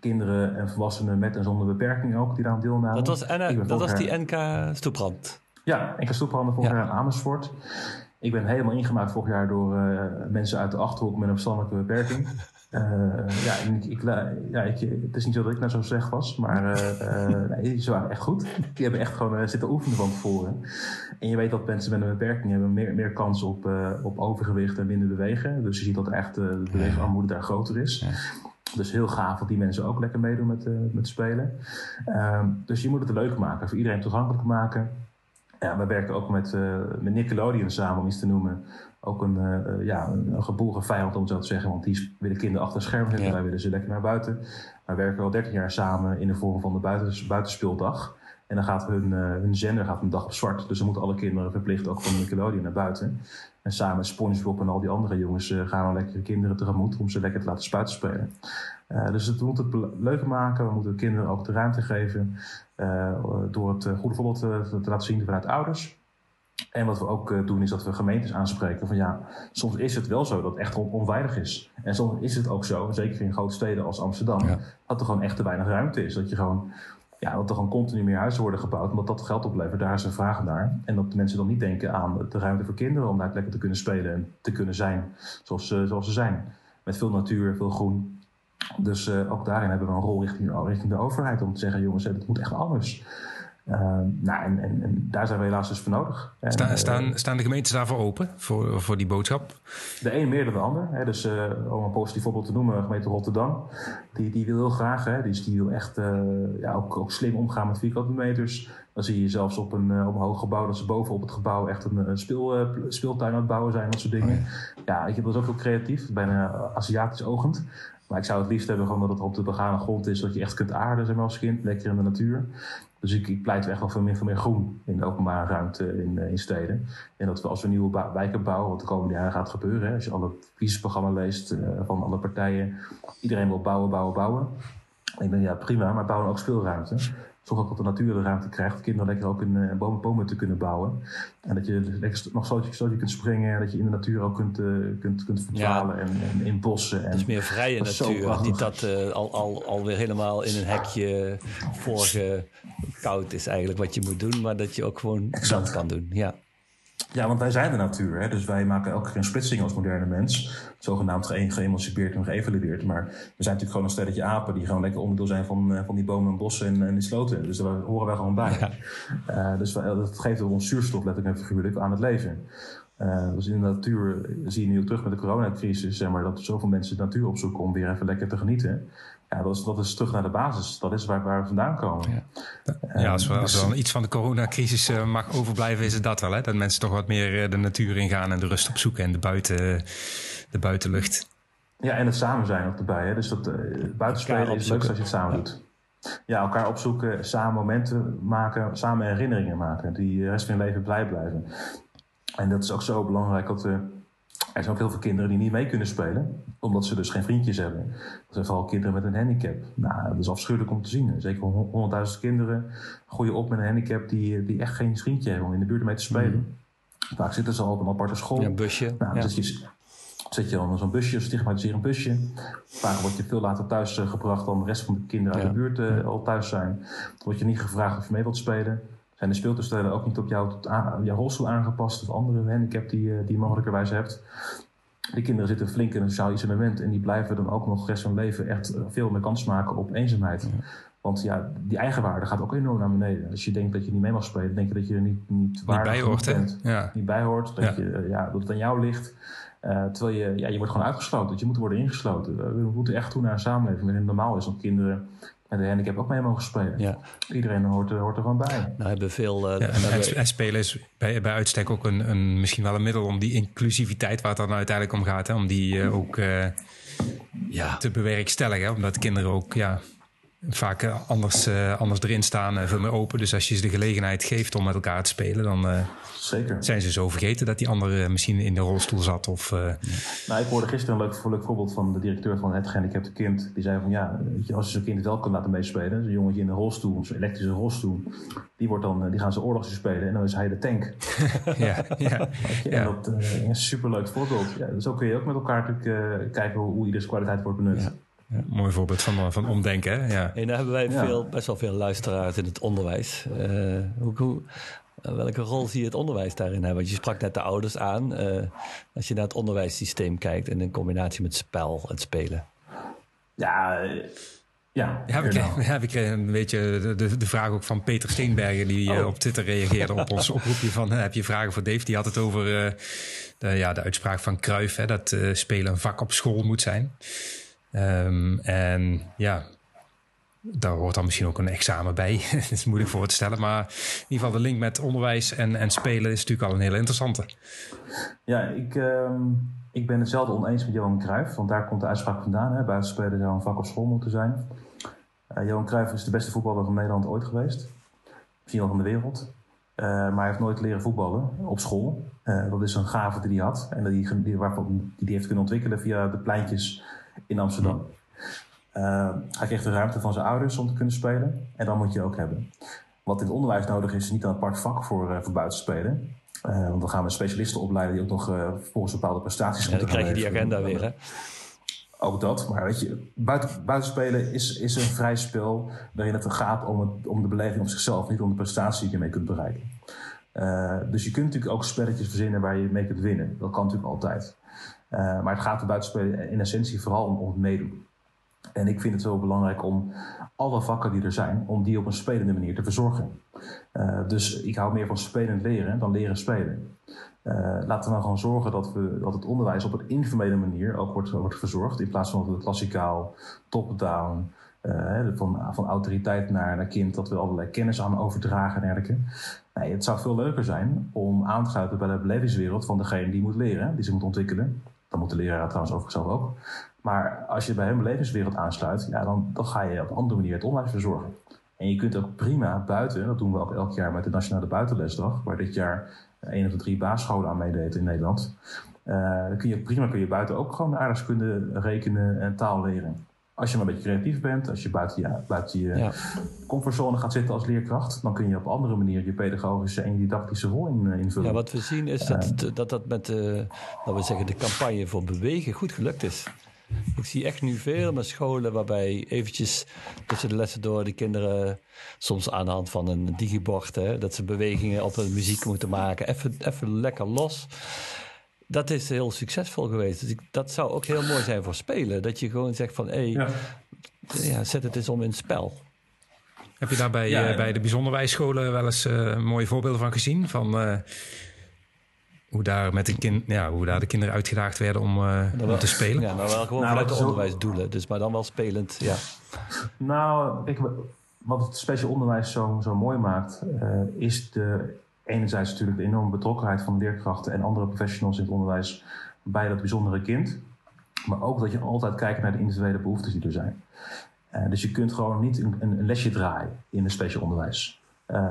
Kinderen en volwassenen met en zonder beperking ook die daar aan deelnamen. Dat was, N dat was die NK Stoeprand. Ja, NK Stoeprand vorig ja. jaar in Amersfoort. Ik ben helemaal ingemaakt vorig jaar door mensen uit de Achterhoek met een verstandelijke beperking. Uh, ja, ik, ik, ja ik, het is niet zo dat ik nou zo slecht was, maar nee, ze waren echt goed. Die hebben echt gewoon zitten oefenen van tevoren. En je weet dat mensen met een beperking hebben meer, meer kans op, op overgewicht en minder bewegen. Dus je ziet dat echt de beweegarmoede daar groter is. Ja. Dus heel gaaf dat die mensen ook lekker meedoen met, met spelen. Ehm, dus je moet het leuk maken, voor iedereen toegankelijk maken. Ja, we werken ook met, met Nickelodeon samen, om iets te noemen ook een, uh, ja, een geboren vijand om het zo te zeggen. Want die willen kinderen achter schermen zetten. Ja. Wij willen ze lekker naar buiten. Wij werken al 13 jaar samen in de vorm van de buiten, buitenspeeldag. En dan gaat hun, uh, hun zender gaat een dag op zwart. Dus dan moeten alle kinderen verplicht ook van Nickelodeon naar buiten. En samen met SpongeBob en al die andere jongens uh, gaan dan lekker kinderen tegemoet om ze lekker te laten spuiten spelen. dus we moeten het leuker maken. We moeten kinderen ook de ruimte geven door het goede voorbeeld te, te laten zien vanuit ouders. En wat we ook doen is dat we gemeentes aanspreken van ja, soms is het wel zo dat het echt onveilig is. En soms is het ook zo, zeker in grote steden als Amsterdam, dat er gewoon echt te weinig ruimte is. Dat je gewoon ja, dat er gewoon continu meer huizen worden gebouwd, omdat dat geld oplevert. Daar is een vraag naar. En dat de mensen dan niet denken aan de ruimte voor kinderen om daar lekker te kunnen spelen en te kunnen zijn zoals, zoals ze zijn. Met veel natuur, veel groen. Dus uh, ook daarin hebben we een rol richting, richting de overheid om te zeggen: jongens, het moet echt anders. Ehm, nou, en, en, en, daar zijn we helaas dus voor nodig. Staan, staan, staan de gemeentes daarvoor open, voor, voor die boodschap? De een meer dan de ander. Hè. Dus uh, om een positief voorbeeld te noemen, gemeente Rotterdam. Die, die wil heel graag, hè. Die, die wil echt uh, ja, ook, ook, slim omgaan met vierkante meters. Dan zie je zelfs op een, op een hoog gebouw dat ze boven op het gebouw echt een, speel, speeltuin aan het bouwen zijn. Dat soort dingen. Oh ja. ja, ik heb dat ook heel creatief, bijna Aziatisch ogend. Maar ik zou het liefst hebben gewoon dat het op de begane grond is, dat je echt kunt aarden zeg maar, als kind, lekker in de natuur. Dus ik, ik pleit echt wel voor meer, voor meer groen in de openbare ruimte in, eh, in steden. En dat we als we nieuwe wijken bouwen, wat de komende jaren gaat gebeuren, hè, als je alle verkiezingsprogramma's leest uh, van alle partijen, iedereen wil bouwen, bouwen, bouwen. ik denk ja prima, maar bouwen ook speelruimte. Zorg ook dat de natuur de ruimte krijgt. Kinderen lekker ook in uh, bomen, bomen te kunnen bouwen. En dat je lekker nog zootje, zootje kunt springen. En dat je in de natuur ook kunt, uh, kunt, kunt verdwalen. En, en, in bossen. En, dus meer vrije natuur. Niet dat uh, al, al, alweer helemaal in een hekje voorgekoud is eigenlijk wat je moet doen. Maar dat je ook gewoon exact. dat kan doen. Ja. Ja, want wij zijn de natuur. Hè? Dus wij maken elke keer een splitsing als moderne mens. Zogenaamd ge geëmancipeerd en geëvalueerd. Maar we zijn natuurlijk gewoon een stelletje apen die gewoon lekker onderdeel zijn van, uh, van die bomen en bossen en, en die sloten. Dus daar horen wij gewoon bij. Ja. Uh, dus wij, dat geeft ons zuurstof letterlijk en figuurlijk aan het leven. Uh, dus in de natuur zie je nu ook terug met de coronacrisis, zeg maar, dat zoveel mensen de natuur opzoeken om weer even lekker te genieten. Ja, dat is, dat is terug naar de basis. Dat is waar, waar we vandaan komen. Ja, ja als, we, als er dan iets van de coronacrisis uh, mag overblijven, is het dat wel. Hè? Dat mensen toch wat meer uh, de natuur ingaan en de rust opzoeken en de, buiten, de buitenlucht. Ja, en het samen zijn ook erbij. Hè? Dus dat uh, buitenspelen is leuk als je het samen doet. Ja, elkaar opzoeken, samen momenten maken, samen herinneringen maken. Die de rest van je leven blij blijven. En dat is ook zo belangrijk dat we er zijn ook heel veel kinderen die niet mee kunnen spelen, omdat ze dus geen vriendjes hebben. Dat zijn vooral kinderen met een handicap. Nou, dat is afschuwelijk om te zien. Zeker 100.000 kinderen groeien op met een handicap die, die echt geen vriendje hebben om in de buurt mee te spelen. Mm. Vaak zitten ze al op een aparte school. Ja, een busje. Nou, ja. zet je, zet je al zo'n busje, stigmatiseer een busje. Vaak word je veel later thuis eh, gebracht dan de rest van de kinderen uit de buurt uh, al thuis zijn. Dan word je niet gevraagd of je mee wilt spelen zijn de speeltoestellen ook niet op jou, jouw rolstoel aangepast of andere handicap die, die je mogelijkerwijs hebt. Die kinderen zitten flink in een sociaal isolement en die blijven dan ook nog de rest van hun leven echt veel meer kans maken op eenzaamheid. Want ja, die eigenwaarde gaat ook enorm naar beneden. Als je denkt dat je niet mee mag spelen, denk je dat je er niet, niet waardig niet bij hoort, bent. Ja. Niet bij hoort, dat, ja. Je, ja, dat het aan jou ligt. Uh, terwijl je, ja, je wordt gewoon uitgesloten. Je moet worden ingesloten. We moeten echt toe naar een samenleving waarin het normaal is dat kinderen met een handicap ook mee mogen spelen. Ja. Iedereen hoort, hoort er gewoon bij. Nou hebben veel... Uh, ja, en, en, spelen is bij, bij uitstek ook een, een, misschien wel een middel om die inclusiviteit waar het dan uiteindelijk om gaat, hè, om die uh, ook uh, ja. te bewerkstelligen. Omdat kinderen ook ja, vaak anders, uh, anders erin staan, uh, veel meer open. Dus als je ze de gelegenheid geeft om met elkaar te spelen, dan uh, Zeker. zijn ze zo vergeten dat die andere misschien in de rolstoel zat. Of, nou, ik hoorde gisteren een leuk, leuk, voorbeeld van de directeur van het gehandicapte kind. Die zei van ja, weet je, als je zo'n kind het wel kan laten meespelen, zo'n jongetje in een rolstoel, zo'n elektrische rolstoel, die, wordt dan, die gaan ze oorlogsje spelen en dan is hij de tank. ja, ja, ja. En dat is een superleuk voorbeeld. Ja, zo kun je ook met elkaar natuurlijk, kijken hoe, hoe ieders kwaliteit wordt benut. Ja. Mooi voorbeeld van, van omdenken. Hè? Ja. En dan hebben wij veel, best wel veel luisteraars in het onderwijs. Uh, hoe, hoe, welke rol zie je het onderwijs daarin hebben? Want je sprak net de ouders aan. Uh, als je naar het onderwijssysteem kijkt en in combinatie met spel, het spelen. Ja, ja, ja, we kregen, ja, we kregen een beetje de, de vraag ook van Peter Steenbergen, die oh. op Twitter reageerde op ons oproepje van heb je vragen voor Dave? Die had het over uh, de, ja, de uitspraak van Cruijff, hè, dat uh, spelen een vak op school moet zijn. Um, en ja, daar hoort dan misschien ook een examen bij. dat is moeilijk voor te stellen. Maar in ieder geval de link met onderwijs en, en spelen is natuurlijk al een hele interessante. Ja, ik, um, ik ben hetzelfde oneens met Johan Cruijff. Want daar komt de uitspraak vandaan. Hè. Buitenspelen zou een vak op school moeten zijn. Uh, Johan Cruijff is de beste voetballer van Nederland ooit geweest. Misschien wel van de wereld. Uh, maar hij heeft nooit leren voetballen op school. Uh, dat is een gave die hij had. En die, die, die heeft kunnen ontwikkelen via de pleintjes in Amsterdam. Uh, hij kreeg de ruimte van zijn ouders om te kunnen spelen. En dan moet je ook hebben. Wat in het onderwijs nodig is, is niet een apart vak voor, uh, voor buitenspelen. want dan gaan we specialisten opleiden die ook nog volgens bepaalde prestaties ja, dan krijg je die agenda weer, hè? Ook dat, maar weet je, buiten, buitenspelen is, is een vrij spel waarin het gaat om, het, om de beleving op zichzelf, niet om de prestatie die je mee kunt bereiken. Uh, dus je kunt natuurlijk ook spelletjes verzinnen waar je mee kunt winnen. Dat kan natuurlijk altijd. Uh, maar het gaat er buitenspelen in essentie vooral om, om het meedoen. En ik vind het zo belangrijk om alle vakken die er zijn, om die op een spelende manier te verzorgen. Uh, dus ik hou meer van spelend leren dan leren spelen. Uh, laten we nou gewoon zorgen dat, we, dat het onderwijs op een informele manier ook wordt, wordt verzorgd. In plaats van dat we klassikaal top-down, van, van autoriteit naar, naar kind, dat we allerlei kennis aan overdragen en dergelijke. Nee, het zou veel leuker zijn om aan te sluiten bij de belevingswereld van degene die moet leren, die ze moet ontwikkelen. Dan moet de leraar trouwens overigens zelf ook. Maar als je bij hun belevingswereld aansluit, ja, dan, dan ga je op een andere manier het onderwijs verzorgen. En je kunt ook prima buiten, dat doen we ook elk jaar met de Nationale Buitenlesdag, waar dit jaar een of drie basisscholen aan meedeed in Nederland. Uh, dan kun je prima kun je buiten ook gewoon aardrijkskunde, rekenen en taal leren. Als je maar een beetje creatief bent, als je buiten je, buiten je ja. comfortzone gaat zitten als leerkracht, dan kun je op andere manier je pedagogische en je didactische rol in, eh, invullen. Ja, wat we zien is dat uh, dat, dat met uh, we zeggen, de campagne voor bewegen goed gelukt is. Ik zie echt nu veel meer scholen waarbij eventjes tussen de lessen door de kinderen soms aan de hand van een digibord, hè, dat ze bewegingen op een muziek moeten maken, even, even lekker los. Dat is heel succesvol geweest. Dus ik, dat zou ook heel mooi zijn voor spelen. Dat je gewoon zegt van, hé, hey, ja. ja. zet het eens om in spel. Heb je daar bij, ja, uh, bij de bijzonderwijsscholen wel eens uh, mooie voorbeelden van gezien? Van uh, hoe daar, met een kind, ja, hoe daar de kinderen uitgedaagd werden om, uh, om te spelen? Ja, maar wel gewoon nou, vanuit de onderwijsdoelen. Dus maar dan wel spelend, ja. Nou, ik, wat het speciaal onderwijs zo, zo mooi maakt, uh, is de, enerzijds natuurlijk de enorme betrokkenheid van leerkrachten en andere professionals in het onderwijs bij dat bijzondere kind. Maar ook dat je altijd kijkt naar de individuele behoeftes die er zijn. Uh, dus je kunt gewoon niet een, een, lesje draaien in het speciaal onderwijs.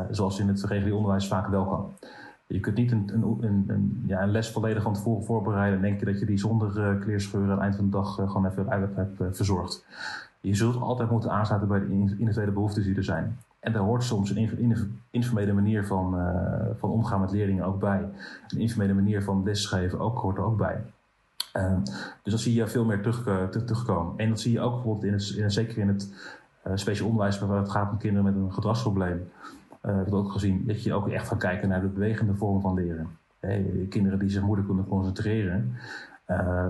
zoals in het regulier onderwijs vaak wel kan. Je kunt niet een, een, een, ja, een les volledig van tevoren voorbereiden en denken dat je die zonder uh, kleerscheuren aan het eind van de dag uh, gewoon even uit hebt uh, verzorgd. Je zult altijd moeten aansluiten bij de individuele behoeftes die er zijn. En daar hoort soms een informele manier van, van omgaan met leerlingen ook bij. Een informele manier van lesgeven ook, hoort er ook bij. Ehm, dus dat zie je veel meer terug, terugkomen. En dat zie je ook bijvoorbeeld in in, zeker in het speciaal onderwijs, waar het gaat om kinderen met een gedragsprobleem uh, heb ik ook gezien dat je ook echt gaat kijken naar de bewegende vorm van leren. Kinderen die zich moeilijk kunnen concentreren,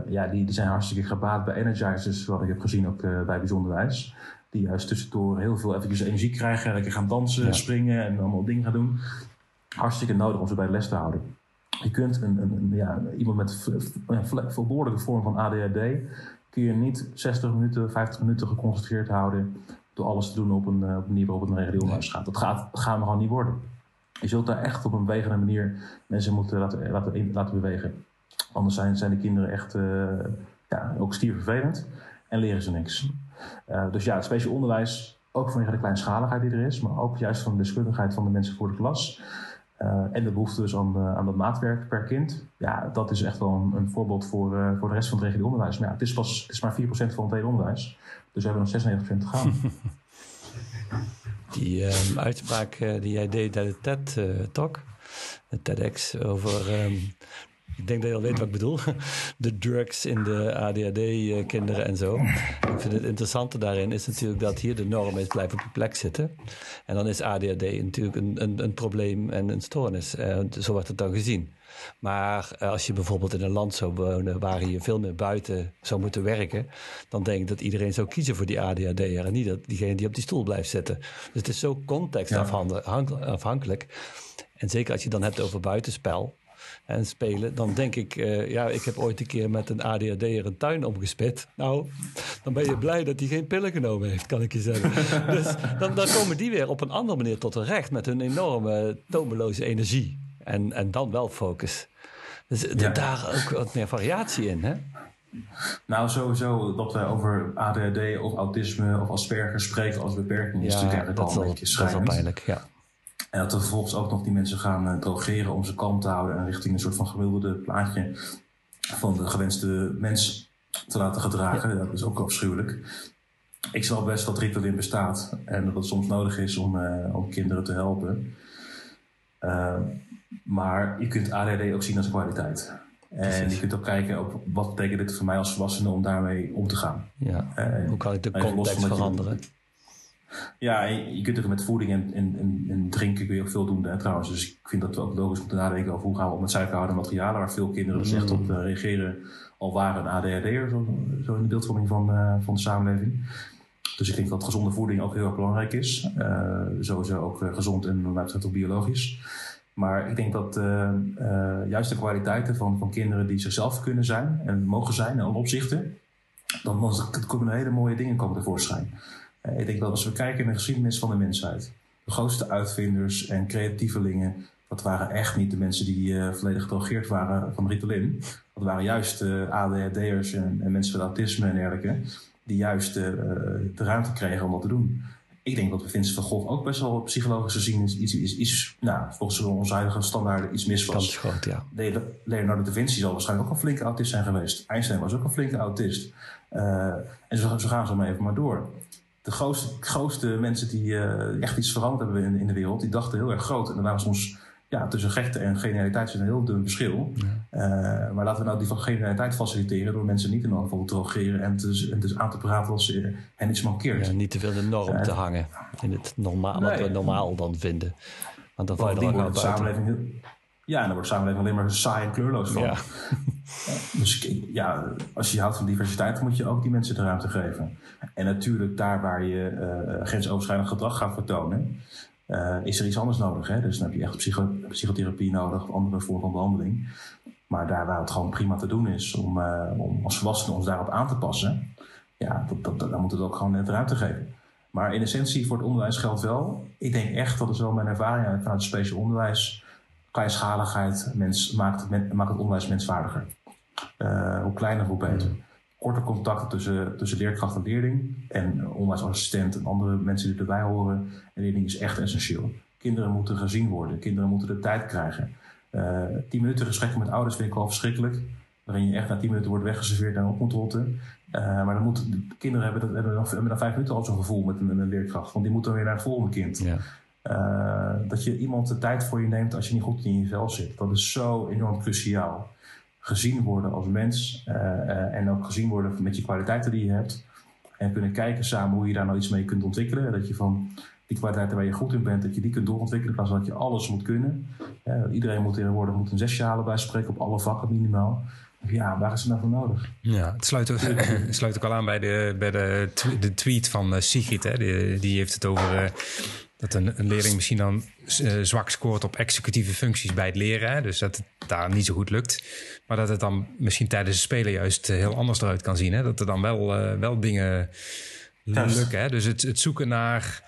ja, die, die zijn hartstikke gebaat bij energizers, wat ik heb gezien ook bij bijzonderwijs. Die juist tussendoor heel veel eventjes energie krijgen, lekker gaan dansen, ja. springen en allemaal dingen gaan doen. Hartstikke nodig om ze bij de les te houden. Je kunt een, een, ja, iemand met een verboordelijke vorm van ADHD kun je niet 60 minuten, 50 minuten geconcentreerd houden door alles te doen op een, uh, op een manier waarop het een regulier onderwijs gaat. Dat gaat, gaat gewoon niet worden. Je zult daar echt op een bewegende manier mensen moeten laten, laten, laten bewegen. Anders zijn, zijn de kinderen echt uh, ja, ook stiervervelend en leren ze niks. Uh, dus ja, het speciaal onderwijs, ook vanwege de kleinschaligheid die er is, maar ook juist van de deskundigheid van de mensen voor de klas. Uh, en de behoefte dus aan, aan dat maatwerk per kind. Ja, dat is echt wel een, een voorbeeld voor, uh, voor de rest van het regulier onderwijs. Maar ja, het is, pas, het is maar 4% van het hele onderwijs. Dus we hebben nog 96% te gaan. die um, uitspraak uh, die jij deed tijdens de TED-talk, de TEDx, over um, ik denk dat je al weet wat ik bedoel. De drugs in de ADHD-kinderen en zo. Ik vind het interessante daarin is natuurlijk dat hier de norm is blijven op je plek zitten. En dan is ADHD natuurlijk een, een, een probleem en een stoornis. Uh, zo wordt het dan gezien. Maar als je bijvoorbeeld in een land zou wonen waar je veel meer buiten zou moeten werken, dan denk ik dat iedereen zou kiezen voor die ADHD'er en niet dat diegene die op die stoel blijft zitten. Dus het is zo contextafhankelijk. En zeker als je dan hebt over buitenspel, en spelen, dan denk ik, uh, ja, ik heb ooit een keer met een ADHD'er een tuin omgespit. Nou, dan ben je blij dat hij geen pillen genomen heeft, kan ik je zeggen. dus dan, dan komen die weer op een andere manier tot hun recht met hun enorme tomeloze energie. En, en dan wel focus. Dus ja. daar ook wat meer variatie in, hè? Nou, sowieso dat we over ADHD of autisme of Asperger spreken als beperking is ja, natuurlijk dat al een beetje schrijnend. Dat is wel pijnlijk, ja. En dat we vervolgens ook nog die mensen gaan uh, drogeren om ze kalm te houden en richting een soort van gemiddelde plaatje van de gewenste mens te laten gedragen. Ja. Dat is ook afschuwelijk. Ik snap best dat Ritalin bestaat en dat het soms nodig is om, uh, om kinderen te helpen. Uh, Maar je kunt ADD ook zien als kwaliteit. En je kunt ook kijken op wat betekent dit voor mij als volwassene om daarmee om te gaan. Ja. Hoe kan ik de context veranderen? Ja, je, kunt ook met voeding en, en, en, drinken kun je ook veel doen hè, trouwens. Dus ik vind dat we ook logisch moeten nadenken over hoe gaan we om met suikerhoudende materialen, waar veel kinderen dus echt op uh, reageren, al waren een ADHD'er, zo, zo in de beeldvorming van, uh, van de samenleving. Dus ik denk dat gezonde voeding ook heel erg belangrijk is. Uh, sowieso ook gezond en wat betreft ook biologisch. Maar ik denk dat juist de kwaliteiten van, van kinderen die zichzelf kunnen zijn en mogen zijn in alle opzichten, dan, dan komen hele mooie dingen komen tevoorschijn. Uh, ik denk dat als we kijken naar de geschiedenis van de mensheid, de grootste uitvinders en creatievelingen, dat waren echt niet de mensen die volledig gedrogeerd waren van Ritalin. Dat waren juist ADHD'ers en, en, mensen met autisme en dergelijke, die juist de ruimte kregen om dat te doen ik denk dat Vincent van Gogh ook best wel psychologisch gezien is, iets, iets nou, volgens onze huidige standaarden iets mis was. Groot, ja. Leonardo da Vinci zal waarschijnlijk ook een flinke autist zijn geweest. Einstein was ook een flinke autist. En zo, zo, gaan ze maar even maar door. De grootste, grootste mensen die uh, echt iets veranderd hebben in, in, de wereld, die dachten heel erg groot. En er waren soms ja, tussen gekte en genialiteit een heel dun verschil. Uh, maar laten we nou die genialiteit faciliteren door mensen niet in geval te drogeren en, te, en dus aan te praten als ze hen iets mankeert. Ja, niet te veel de norm te hangen in het normaal, wat we normaal dan vinden. Want dan val je er de samenleving heel, Ja, en dan wordt de samenleving alleen maar saai en kleurloos van. Ja. dus ja, als je houdt van diversiteit, moet je ook die mensen de ruimte geven. En natuurlijk daar waar je uh, grensoverschrijdend gedrag gaat vertonen, uh, is er iets anders nodig. Hè? Dus dan heb je echt psycho psychotherapie nodig of andere vorm van behandeling. Maar daar waar het gewoon prima te doen is om, uh, om als volwassenen ons daarop aan te passen, ja, dat, dat, dan moet het ook gewoon net ruimte geven. Maar in essentie voor het onderwijs geldt wel. Ik denk echt, dat is wel mijn ervaring vanuit het speciaal onderwijs. Kleinschaligheid mens, maakt, het, maakt het onderwijs menswaardiger. Uh, hoe kleiner, hoe beter korte contacten tussen, tussen leerkracht en leerling en onderwijsassistent en andere mensen die erbij horen en leerling is echt essentieel. Kinderen moeten gezien worden, kinderen moeten de tijd krijgen. Uh, tien minuten gesprekken met ouders vind ik wel verschrikkelijk. Waarin je echt na tien minuten wordt weggeserveerd en op moet. Uh, maar dan moeten kinderen hebben, dat, dan, vijf minuten al zo'n gevoel met een, een, leerkracht. Want die moet dan weer naar het volgende kind. Ja. Uh, dat je iemand de tijd voor je neemt als je niet goed in je vel zit. Dat is zo enorm cruciaal gezien worden als mens uh, uh, en ook gezien worden met je kwaliteiten die je hebt. En kunnen kijken samen hoe je daar nou iets mee kunt ontwikkelen. Dat je van die kwaliteiten waar je goed in bent, dat je die kunt doorontwikkelen. In plaats van dat je alles moet kunnen. Iedereen moet tegenwoordig moet een zesje halen bij spreken op alle vakken minimaal. Ja, waar is het nou voor nodig? Ja, het sluit ook, het sluit ook al aan bij de, bij de, de tweet van Sigrid. Hè. Die, die heeft het over dat een, een leerling misschien dan uh, zwak scoort op executieve functies bij het leren. Hè? Dus dat het daar niet zo goed lukt. Maar dat het dan misschien tijdens het spelen juist eh, heel anders eruit kan zien. Hè? Dat er dan wel, uh, wel dingen lukken. Hè? Dus het, het zoeken naar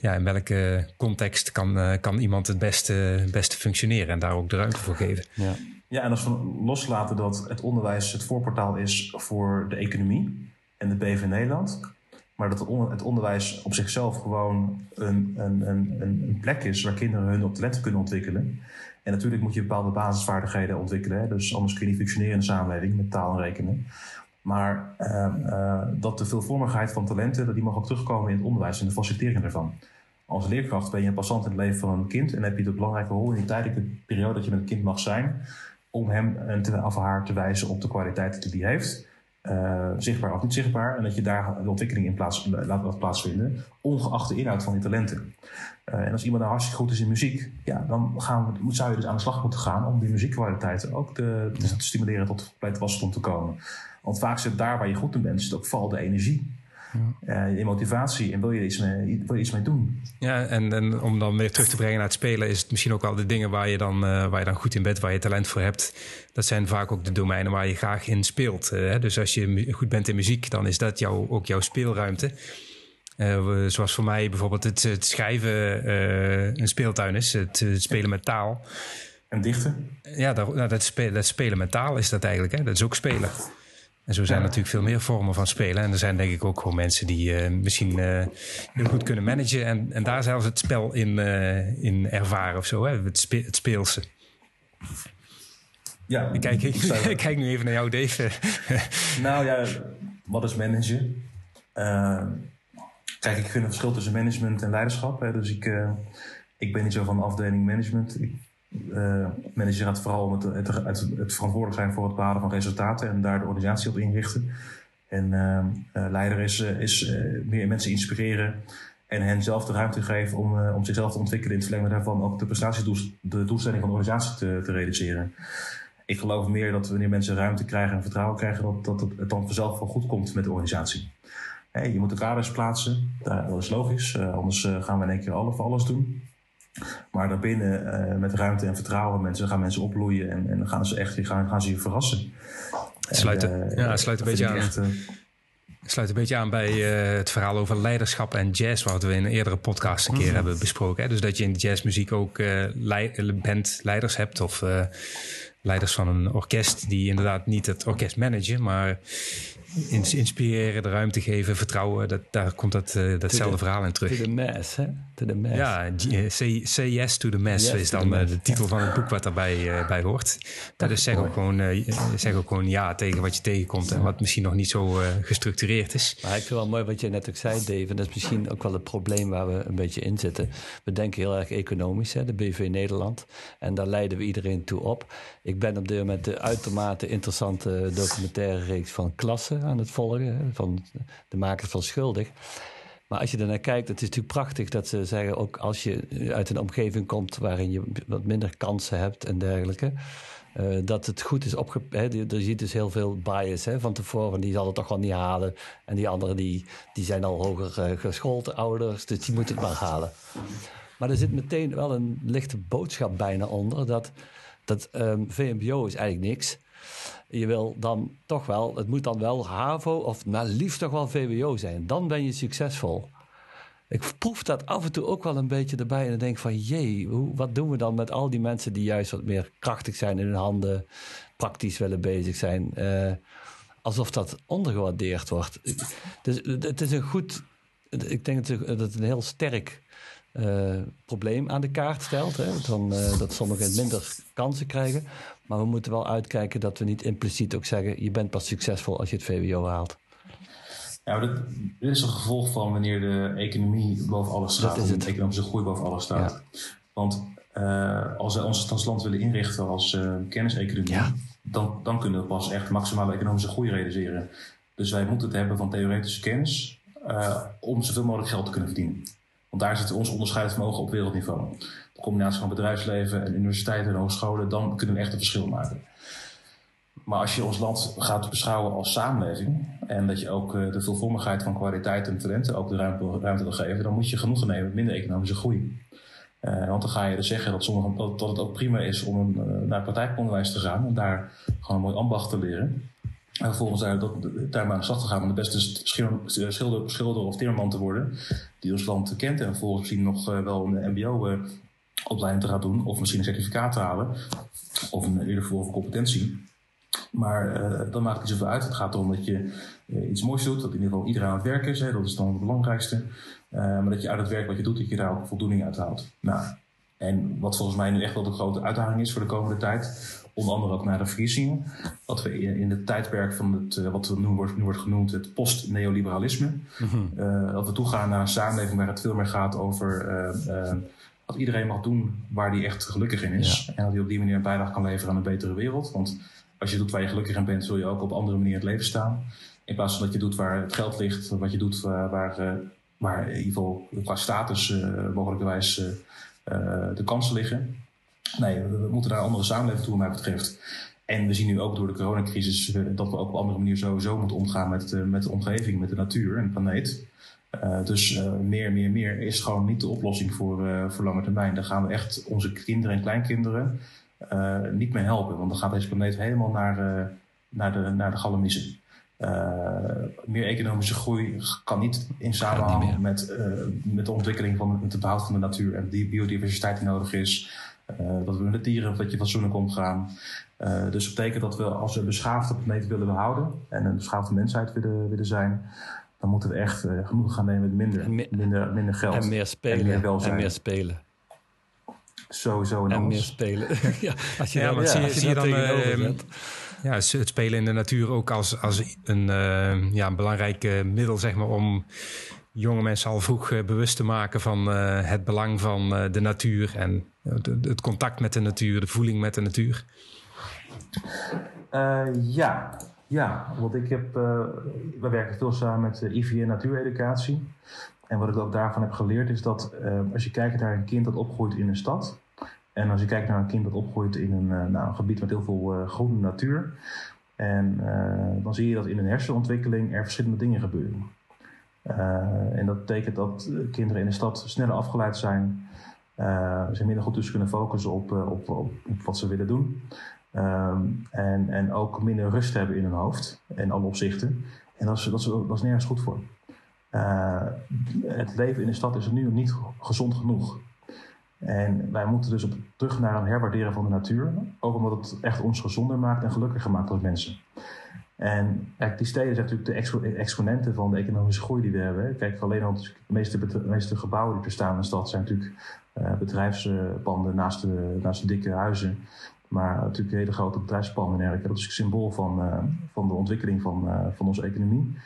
ja, in welke context kan, kan iemand het beste, beste functioneren. En daar ook de ruimte voor geven. Ja, ja en als we loslaten dat het onderwijs het voorportaal is voor de economie en de BV Nederland maar dat het onderwijs op zichzelf gewoon een, een, een, een plek is waar kinderen hun talenten kunnen ontwikkelen. En natuurlijk moet je bepaalde basisvaardigheden ontwikkelen. Hè? Dus anders kun je niet functioneren in de samenleving met taal en rekenen. Maar uh, dat de veelvormigheid van talenten, dat die mag ook terugkomen in het onderwijs en de facilitering daarvan. Als leerkracht ben je een passant in het leven van een kind en heb je de belangrijke rol in die tijdelijke periode dat je met een kind mag zijn, om hem en te, of haar te wijzen op de kwaliteiten die hij heeft. Uh, zichtbaar of niet zichtbaar. En dat je daar de ontwikkeling in plaats, laat plaatsvinden, ongeacht de inhoud van die talenten. Uh, en als iemand nou hartstikke goed is in muziek, ja, dan gaan we, zou je dus aan de slag moeten gaan om die muziekkwaliteiten ook te, te stimuleren tot bij het wasstond te komen. Want vaak zit daar waar je goed in bent, zit ook vooral de energie. Ja. Uh, motivatie en wil je iets mee, wil je iets mee doen. Ja, en, en, om dan weer terug te brengen naar het spelen, is het misschien ook wel de dingen waar je, dan, uh, waar je dan goed in bent, waar je talent voor hebt. Dat zijn vaak ook de domeinen waar je graag in speelt. Uh, dus als je goed bent in muziek, dan is dat jou, ook jouw speelruimte. zoals voor mij bijvoorbeeld het, het schrijven een speeltuin is, het, het spelen met taal. En dichten? Ja, dat, nou, dat, spelen, dat spelen met taal is dat eigenlijk. Hè? Dat is ook spelen. En zo zijn er natuurlijk veel meer vormen van spelen. En er zijn denk ik ook gewoon mensen die uh, misschien uh, heel goed kunnen managen. En, en daar zelfs het spel in, uh, in ervaren of zo. Hè? Het, spe het speelse. Ja, ik kijk, ik, ik, kijk nu even naar jou, Dave. nou ja, wat is managen? kijk, ik vind het verschil tussen management en leiderschap. Hè? Dus ik, ik ben niet zo van de afdeling management. Ik manager gaat vooral om het, het, het, verantwoordelijk zijn voor het behalen van resultaten en daar de organisatie op inrichten. En leider is, is meer mensen inspireren en hen zelf de ruimte geven om, om zichzelf te ontwikkelen. In het verlengde daarvan ook de prestatiedoel, de doelstelling van de organisatie te, te realiseren ik geloof meer dat wanneer mensen ruimte krijgen en vertrouwen krijgen, dat, dat het, dan vanzelf wel goed komt met de organisatie. je moet de kaders plaatsen, dat is logisch, uh, anders uh, gaan we in één keer voor alles doen. Maar daarbinnen, uh, met ruimte en vertrouwen, mensen, gaan mensen opbloeien en, en dan gaan ze echt gaan, gaan ze je verrassen. Het sluit, ja, sluit een beetje aan. Echt, sluit een beetje aan bij het verhaal over leiderschap en jazz, wat we in een eerdere podcast een keer mhm. hebben besproken. Hè? Dus dat je in de jazzmuziek ook bandleiders hebt of leiders van een orkest die inderdaad niet het orkest managen, maar inspireren, de ruimte geven, vertrouwen. Dat, daar komt dat, uh, datzelfde verhaal in terug. To the mass, hè? To the mass. Ja, eh, say, say yes to the mass is dan uh, de titel van het boek wat daarbij uh, bij hoort. Dat is zeg ook, gewoon, zeg ook gewoon ja tegen wat je tegenkomt en wat misschien nog niet zo gestructureerd is. Maar ik vind wel mooi wat je net ook zei, Dave. En dat is misschien ook wel het probleem waar we een beetje in zitten. We denken heel erg economisch, hè, de BV Nederland. En daar leiden we iedereen toe op. Ik ben op dit moment de uitermate interessante documentaire reeks van Klassen aan het volgen. Van de makers van Schuldig. Maar als je ernaar kijkt, het is natuurlijk prachtig dat ze zeggen, ook als je uit een omgeving komt waarin je wat minder kansen hebt en dergelijke. Uh, dat het goed is opgepakt. Je ziet dus heel veel bias van tevoren. Die zal het toch wel niet halen. En die anderen die, die zijn al hoger uh, geschoold, ouders. Dus die moeten het maar halen. Maar er zit meteen wel een lichte boodschap bijna onder. Dat, dat um, VMBO is eigenlijk niks je wil dan toch wel, het moet dan wel HAVO of maar liefst toch wel VWO zijn. Dan ben je succesvol. Ik proef dat af en toe ook wel een beetje erbij en denk van jee, wat doen we dan met al die mensen die juist wat meer krachtig zijn in hun handen, praktisch willen bezig zijn. Uh, alsof dat ondergewaardeerd wordt. Dus het is een goed, ik denk dat het een heel sterk uh, probleem aan de kaart stelt. Hè? Dan, uh, dat sommigen minder kansen krijgen. Maar we moeten wel uitkijken dat we niet impliciet ook zeggen: je bent pas succesvol als je het VWO haalt. Ja, dit, is een gevolg van wanneer de economie boven alles staat. Dat is het. de economische groei boven alles staat. Want uh, als we ons als land willen inrichten als kenniseconomie, dan, dan kunnen we pas echt maximale economische groei realiseren. Dus wij moeten het hebben van theoretische kennis om zoveel mogelijk geld te kunnen verdienen. Want daar zit ons onderscheidingsvermogen op wereldniveau. De combinatie van bedrijfsleven en universiteiten en hogescholen, dan kunnen we echt een verschil maken. Maar als je ons land gaat beschouwen als samenleving en dat je ook eh, de veelvormigheid van kwaliteit en talenten ook de ruimte, wil geven, dan moet je genoegen nemen met minder economische groei. Uh, want dan ga je dus zeggen dat, sommige, het ook prima is om uh, naar praktijkonderwijs te gaan en daar gewoon een mooi ambacht te leren. En vervolgens daar, dat, daar aan de slag te gaan om de beste schilder, schilder of timmerman te worden. Die ons land kent. En vervolgens misschien nog uh, wel een MBO-opleiding uh, te gaan doen. Of misschien een certificaat te halen. Of een eerder voor competentie. Maar uh, dan maakt het niet zoveel uit. Het gaat erom dat je iets moois doet. Dat in ieder geval iedereen aan het werk is. Dat is dan het belangrijkste. Maar dat je uit het werk wat je doet, dat je daar ook voldoening uit haalt. Nou, en wat volgens mij nu echt wel de grote uitdaging is voor de komende tijd onder andere ook naar de verkiezingen. Dat we in het tijdperk van het, eh, wat nu wordt, nu wordt genoemd het post-neoliberalisme, mm dat we toegaan naar een samenleving waar het veel meer gaat over uh, dat iedereen mag doen waar hij echt gelukkig in is. En dat hij op die manier een bijdrage kan leveren aan een betere wereld. Want als je doet waar je gelukkig in bent, zul je ook op andere manier het leven staan. In plaats van dat je doet waar het geld ligt, wat je doet waar, waar, waar in ieder geval qua status mogelijkerwijs de kansen liggen. Nee, we moeten daar een andere samenleving toe, wat mij betreft. En we zien nu ook door de coronacrisis eh, dat we ook op een andere manier sowieso moeten omgaan met, uh, met de omgeving, met de natuur en de planeet. Uh, dus uh, meer, meer, meer is gewoon niet de oplossing voor, uh, voor lange termijn. Daar gaan we echt onze kinderen en kleinkinderen niet mee helpen. Want dan gaat deze planeet helemaal naar, naar, de, naar de galamissen. meer economische groei kan niet in samenhang met, met de ontwikkeling van het behoud van de natuur en die biodiversiteit die nodig is. Eh, dat we met de dieren een je fatsoenlijk omgaan. Uh, dus dat betekent dat we als we een beschaafde planeet willen behouden en een beschaafde mensheid willen, willen zijn, dan moeten we echt uh, genoeg gaan nemen met minder, minder, minder geld. En meer spelen. En meer, welzijn. En meer spelen. Sowieso en, en meer spelen. ja, als je ja, dan, zie, je, zie je dan uh, ja, het spelen in de natuur ook als, als een, uh, ja, een belangrijk middel zeg maar, om jonge mensen al vroeg bewust te maken van het belang van de natuur en het contact met de natuur, de voeling met de natuur? ja, ja, want ik heb, we werken veel samen met IVN Natuureducatie. En wat ik ook daarvan heb geleerd is dat als je kijkt naar een kind dat opgroeit in een stad, en als je kijkt naar een kind dat opgroeit in een, nou, gebied met heel veel groene natuur, en dan zie je dat in een hersenontwikkeling er verschillende dingen gebeuren. Uh, en dat betekent dat kinderen in de stad sneller afgeleid zijn. Uh, ze minder goed dus kunnen focussen op, uh, op, op, op, wat ze willen doen. Um, en, en ook minder rust hebben in hun hoofd in alle opzichten. En dat is, dat is, dat is nergens goed voor. het leven in de stad is nu niet gezond genoeg. En wij moeten dus op, terug naar een herwaarderen van de natuur. Ook omdat het echt ons gezonder maakt en gelukkiger maakt als mensen. En kijk, die steden zijn natuurlijk de exponenten van de economische groei die we hebben. Kijk, alleen al de meeste, de meeste gebouwen die er staan in de stad zijn natuurlijk uh, bedrijfspanden naast de, naast de dikke huizen. Maar natuurlijk hele grote bedrijfspanden en dergelijke. Dat is een symbool van, uh, van de ontwikkeling van, uh, van onze economie.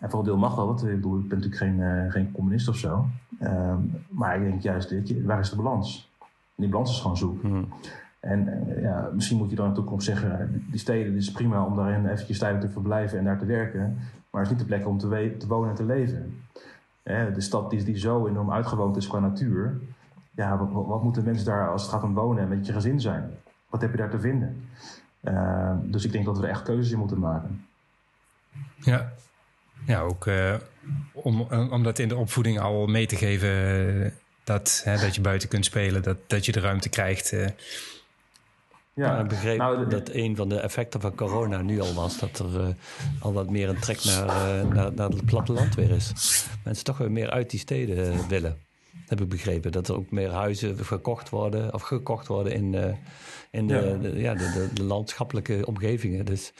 En voor een deel mag dat. Ik bedoel, ik ben natuurlijk geen, geen communist of zo. Ehm, maar ik denk juist, dit, waar is de balans? En die balans is gewoon zoek. Hmm. En eh, ja, misschien moet je dan in de toekomst zeggen, die steden is prima om daarin eventjes tijdelijk te verblijven en daar te werken. Maar het is niet de plek om te, wonen en te leven. de stad die, die, zo enorm uitgewoond is qua natuur. Ja, wat, moeten mensen daar als het gaat om wonen en met je gezin zijn? Wat heb je daar te vinden? Uh, dus ik denk dat we er echt keuzes in moeten maken. Ja, ja ook uh, om, om dat in de opvoeding al mee te geven dat, hè, dat je buiten kunt spelen, dat, dat je de ruimte krijgt. Ja, ik begreep nou, dat een van de effecten van corona nu al was dat er uh, al wat meer een trek naar, uh, naar, naar, het platteland weer is. Mensen toch weer meer uit die steden uh, willen. Heb ik begrepen. Dat er ook meer huizen gekocht worden of gekocht worden in, in de, ja. De, ja, de, de, landschappelijke omgevingen. Dus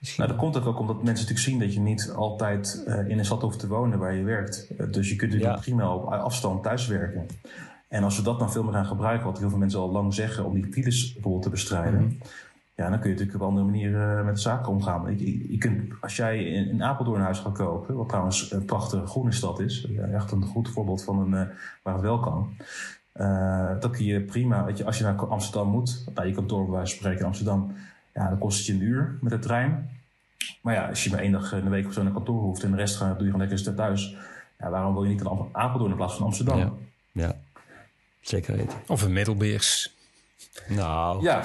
Misschien... Nou, dat komt ook omdat mensen natuurlijk zien dat je niet altijd in een stad hoeft te wonen waar je werkt. dus je kunt natuurlijk ja. prima op afstand thuiswerken. En als we dat dan veel meer gaan gebruiken, wat heel veel mensen al lang zeggen, om die files bijvoorbeeld te bestrijden. Mhm. Ja, dan kun je natuurlijk op andere manier met de zaken omgaan. Je, je, kunt, als jij in, in, Apeldoorn een huis gaat kopen, wat trouwens een prachtige groene stad is, echt een goed voorbeeld van een, uh, waar het wel kan. Uh, dan kun je prima, weet je, als je naar Amsterdam moet, naar je kantoor bij wijze van spreken in Amsterdam, ja, dan kost het je een uur met de trein. Maar ja, als je maar één dag in de week of zo naar kantoor hoeft en de rest gaat, doe je gewoon lekker thuis. Ja, waarom wil je niet naar Apeldoorn in plaats van Amsterdam? Ja. Zeker weten. Of een middelbeers. Nou. Ja,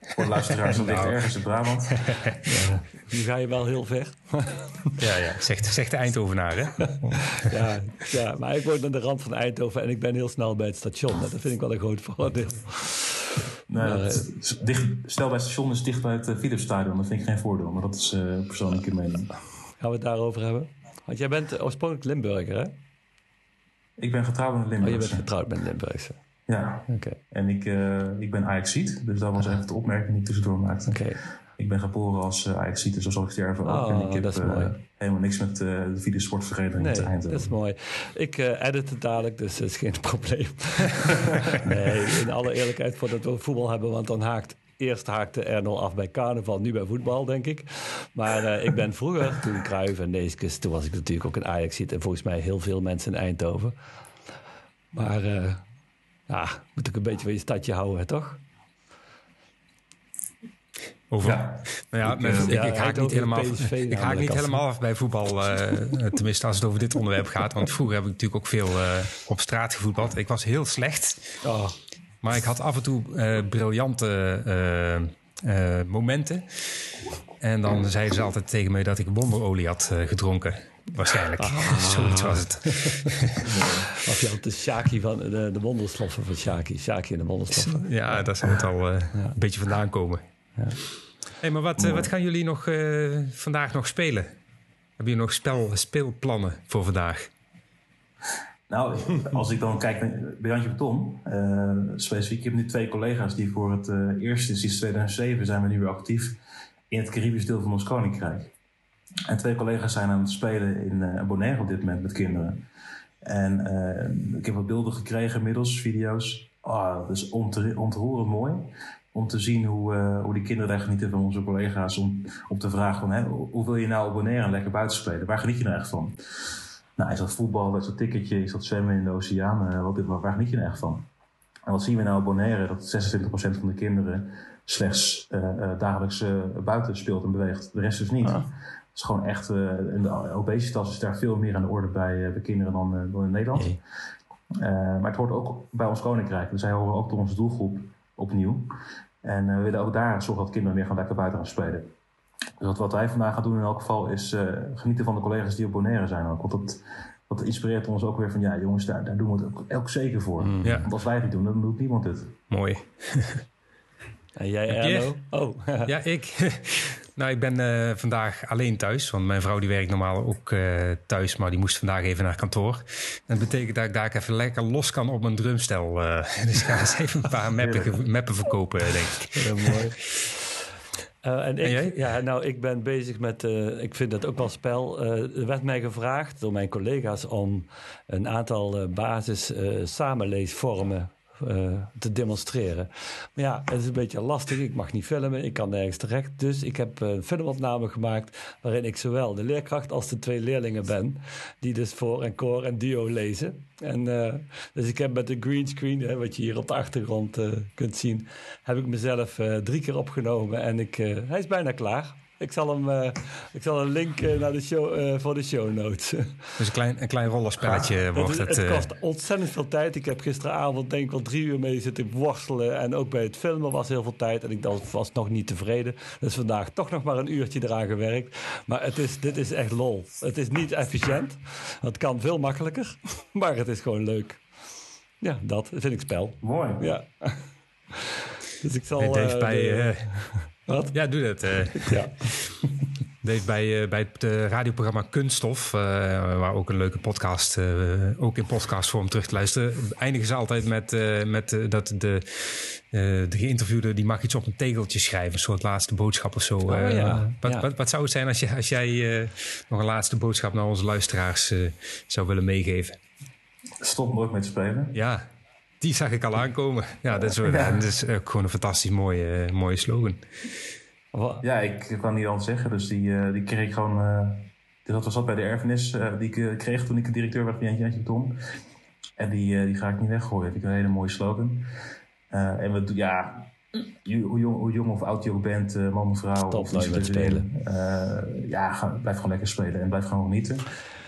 voor luisteraars dat ligt nou. ergens in Brabant. ja. Nu ga je wel heel ver. ja, ja. Zegt, zegt de Eindhovenaar, hè? ja, ja, maar ik woon aan de rand van Eindhoven en ik ben heel snel bij het station. Dat vind ik wel een groot voordeel. Nee, maar, het, dicht, stel bij het station is dicht bij het uh, Philipsstadion. Dat vind ik geen voordeel, maar dat is uh, persoonlijke mening. Gaan we het daarover hebben? Want jij bent oorspronkelijk Limburger, hè? Ik ben getrouwd met Limburgse. Oh, je bent getrouwd met Limburgse. Ja. Okay. En ik, uh, ik ben Ajaxiet, dus dat was even de opmerking die ik tussendoor maakte. Okay. Ik ben geboren als uh, Ajaxiet, dus zo zal ik sterven ook. Oh, en ik heb dat is mooi. Uh, helemaal niks met uh, de videosportvereniging nee, te Eindhoven. dat is mooi. Ik edit het dadelijk, dus dat is geen probleem. nee, in alle eerlijkheid, voordat we voetbal hebben, want dan haakt Eerst haakte Ernol af bij carnaval, nu bij voetbal, denk ik. Maar uh, ik ben vroeger, toen Cruijff en Neeskens, toen was ik natuurlijk ook een ajax en volgens mij heel veel mensen in Eindhoven. Maar uh, ja, moet ik een beetje van je stadje houden, toch? Over. Ja. Nou ja, ik, met, ik, ik, haak niet helemaal, af, ik haak niet helemaal af bij voetbal. Uh, tenminste, als het over dit onderwerp gaat. Want vroeger heb ik natuurlijk ook veel uh, op straat gevoetbald. Ik was heel slecht. Oh. Maar ik had af en toe uh, briljante momenten. En dan zeiden ze altijd tegen mij dat ik wonderolie had gedronken. Waarschijnlijk. Ah. Zoiets was het. of je had de Shaki van de, de van Shaki. Shaki en de wonderstoffen. Ja, daar zou het al ja. een beetje vandaan komen. Ja. Hey, maar wat, wat gaan jullie nog uh, vandaag nog spelen? Hebben jullie nog spel, speelplannen voor vandaag? Nou, als ik dan kijk naar Jantje Beton, uh, specifiek, ik heb nu twee collega's die voor het eerst sinds 2007 zijn we nu weer actief in het Caribisch deel van ons koninkrijk. En twee collega's zijn aan het spelen in uh, Bonaire op dit moment met kinderen. En uh, ik heb wat beelden gekregen inmiddels, video's. Oh, dat is ontroerend mooi. Om te zien hoe, uh, hoe die kinderen daar genieten van onze collega's. Om, om te vragen van, hè, hoe wil je nou op Bonaire lekker buiten spelen? Waar geniet je nou echt van? Nou, is dat voetbal, is dat ticketje, is dat zwemmen in de oceaan? wat, waar geniet je nou echt van? En wat zien we nou op Bonaire? Dat 26% van de kinderen slechts dagelijks buiten speelt en beweegt. De rest dus niet. Ah is gewoon echt, uh, de obesitas is daar veel meer aan de orde bij, bij kinderen dan, dan in Nederland. maar het hoort ook bij ons koninkrijk. Dus zij horen ook door onze doelgroep opnieuw. En we willen ook daar zorgen dat kinderen weer gaan lekker buiten gaan spelen. Dus wat, wij vandaag gaan doen in elk geval is genieten van de collega's die op Bonaire zijn ook. Want dat, dat inspireert ons ook weer van, ja jongens, daar, daar doen we het ook, ook zeker voor. Mm. Want als wij het niet doen, dan doet niemand het. Mooi. En jij, Erno? Oh. ja, ik. Nou, ik ben uh, vandaag alleen thuis. Want mijn vrouw die werkt normaal ook uh, thuis. Maar die moest vandaag even naar kantoor. dat betekent dat ik daar even lekker los kan op mijn drumstel. Uh, dus ik ga eens even een paar mappen, mappen verkopen, denk ik. Heel mooi. Uh, en, ik, Ja, nou, ik ben bezig met, uh, ik vind dat ook wel spel. Uh, er werd mij gevraagd door mijn collega's om een aantal basis samenleesvormen uh, te demonstreren. Maar ja, het is een beetje lastig. Ik mag niet filmen, ik kan nergens terecht. Dus ik heb een filmopname gemaakt waarin ik zowel de leerkracht als de twee leerlingen ben. Die dus voor en koor en duo lezen. En, uh, dus ik heb met de greenscreen, wat je hier op de achtergrond kunt zien, heb ik mezelf drie keer opgenomen en ik, hij is bijna klaar. Ik zal, hem, uh, ik zal een link uh, naar de show, uh, voor de show notes. Dus een klein, een klein rollenspelletje wordt het. Het, kost ontzettend veel tijd. Ik heb gisteravond denk ik wel drie uur mee zitten worstelen. En ook bij het filmen was heel veel tijd. En ik was nog niet tevreden. Dus vandaag toch nog maar een uurtje eraan gewerkt. Maar het is, dit is echt lol. Het is niet efficiënt. Het kan veel makkelijker. Maar het is gewoon leuk. Ja, dat vind ik spel. Mooi. Ja. Dus ik zal... Dave, bij, wat? Ja, doe dat. Uh. Ja. Dave, bij, uh, bij het uh, radioprogramma Kunststof, waar ook een leuke podcast, ook in podcastvorm terug te luisteren, eindigen ze altijd met, met dat de, de geïnterviewde die mag iets op een tegeltje schrijven, een soort laatste boodschap of zo. Oh, ja. Wat, ja. Wat, wat, zou het zijn als, je, als jij nog een laatste boodschap naar onze luisteraars zou willen meegeven? Stop nooit met spelen. Ja, die zag ik al aankomen. Ja, dat is, ja. dat is ook gewoon een fantastisch mooie, mooie slogan. Ja, ik kan niet anders zeggen. Dus die, uh, die kreeg ik gewoon... Uh, dat was dat bij de erfenis uh, die ik kreeg toen ik directeur werd van Jantje Jantje Tom. En die, die ga ik niet weggooien. Vind ik een hele mooie slogan. en we doen, ja, hoe jong, hoe jong of oud je ook bent, man of vrouw. Top, of met spelen. ja, ga, blijf gewoon lekker spelen en blijf gewoon genieten.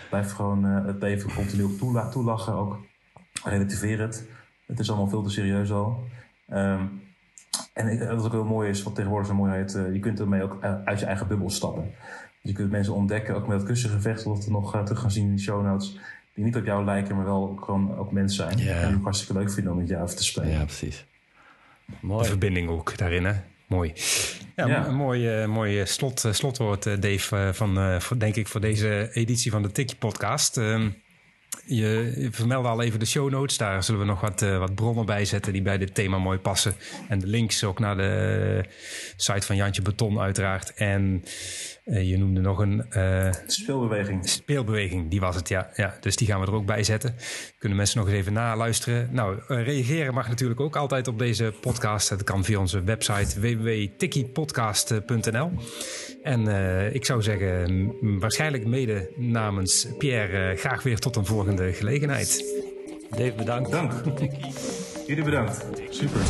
Blijf gewoon het leven continu toela toelachen ook. Relativeer het. Het is allemaal veel te serieus al. Um, en wat ook heel mooi is, wat tegenwoordig zo mooi heet, uh, je kunt ermee ook eh, uit je eigen bubbel stappen. Dus je kunt mensen ontdekken, ook met het kussengevecht, dat we nog uh, terug gaan zien in de show notes, die niet op jou lijken, maar wel gewoon ook mens zijn. Yeah. En die hartstikke leuk vinden om met jou even te spelen. Ja, precies. Mooi. De verbinding ook daarin, hè? Mooi. Ja, ja. een mooi, mooi slot, slotwoord, Dave, van, voor, denk ik, voor deze editie van de Tikkie Podcast. Ehm, je vermeldde al even de show notes. Daar zullen we nog wat, uh, wat bronnen bij zetten die bij dit thema mooi passen. En de links ook naar de site van Jantje Beton uiteraard. En uh, je noemde nog een... Speelbeweging. Speelbeweging, die was het, ja. ja. Dus die gaan we er ook bij zetten. Kunnen mensen nog eens even naluisteren. Nou, reageren mag natuurlijk ook altijd op deze podcast. Dat kan via onze website www.tikkiepodcast.nl. En uh, ik zou zeggen, waarschijnlijk mede namens Pierre, uh, graag weer tot een volgende gelegenheid. Dave, bedankt. Dank. Jullie bedankt. Super.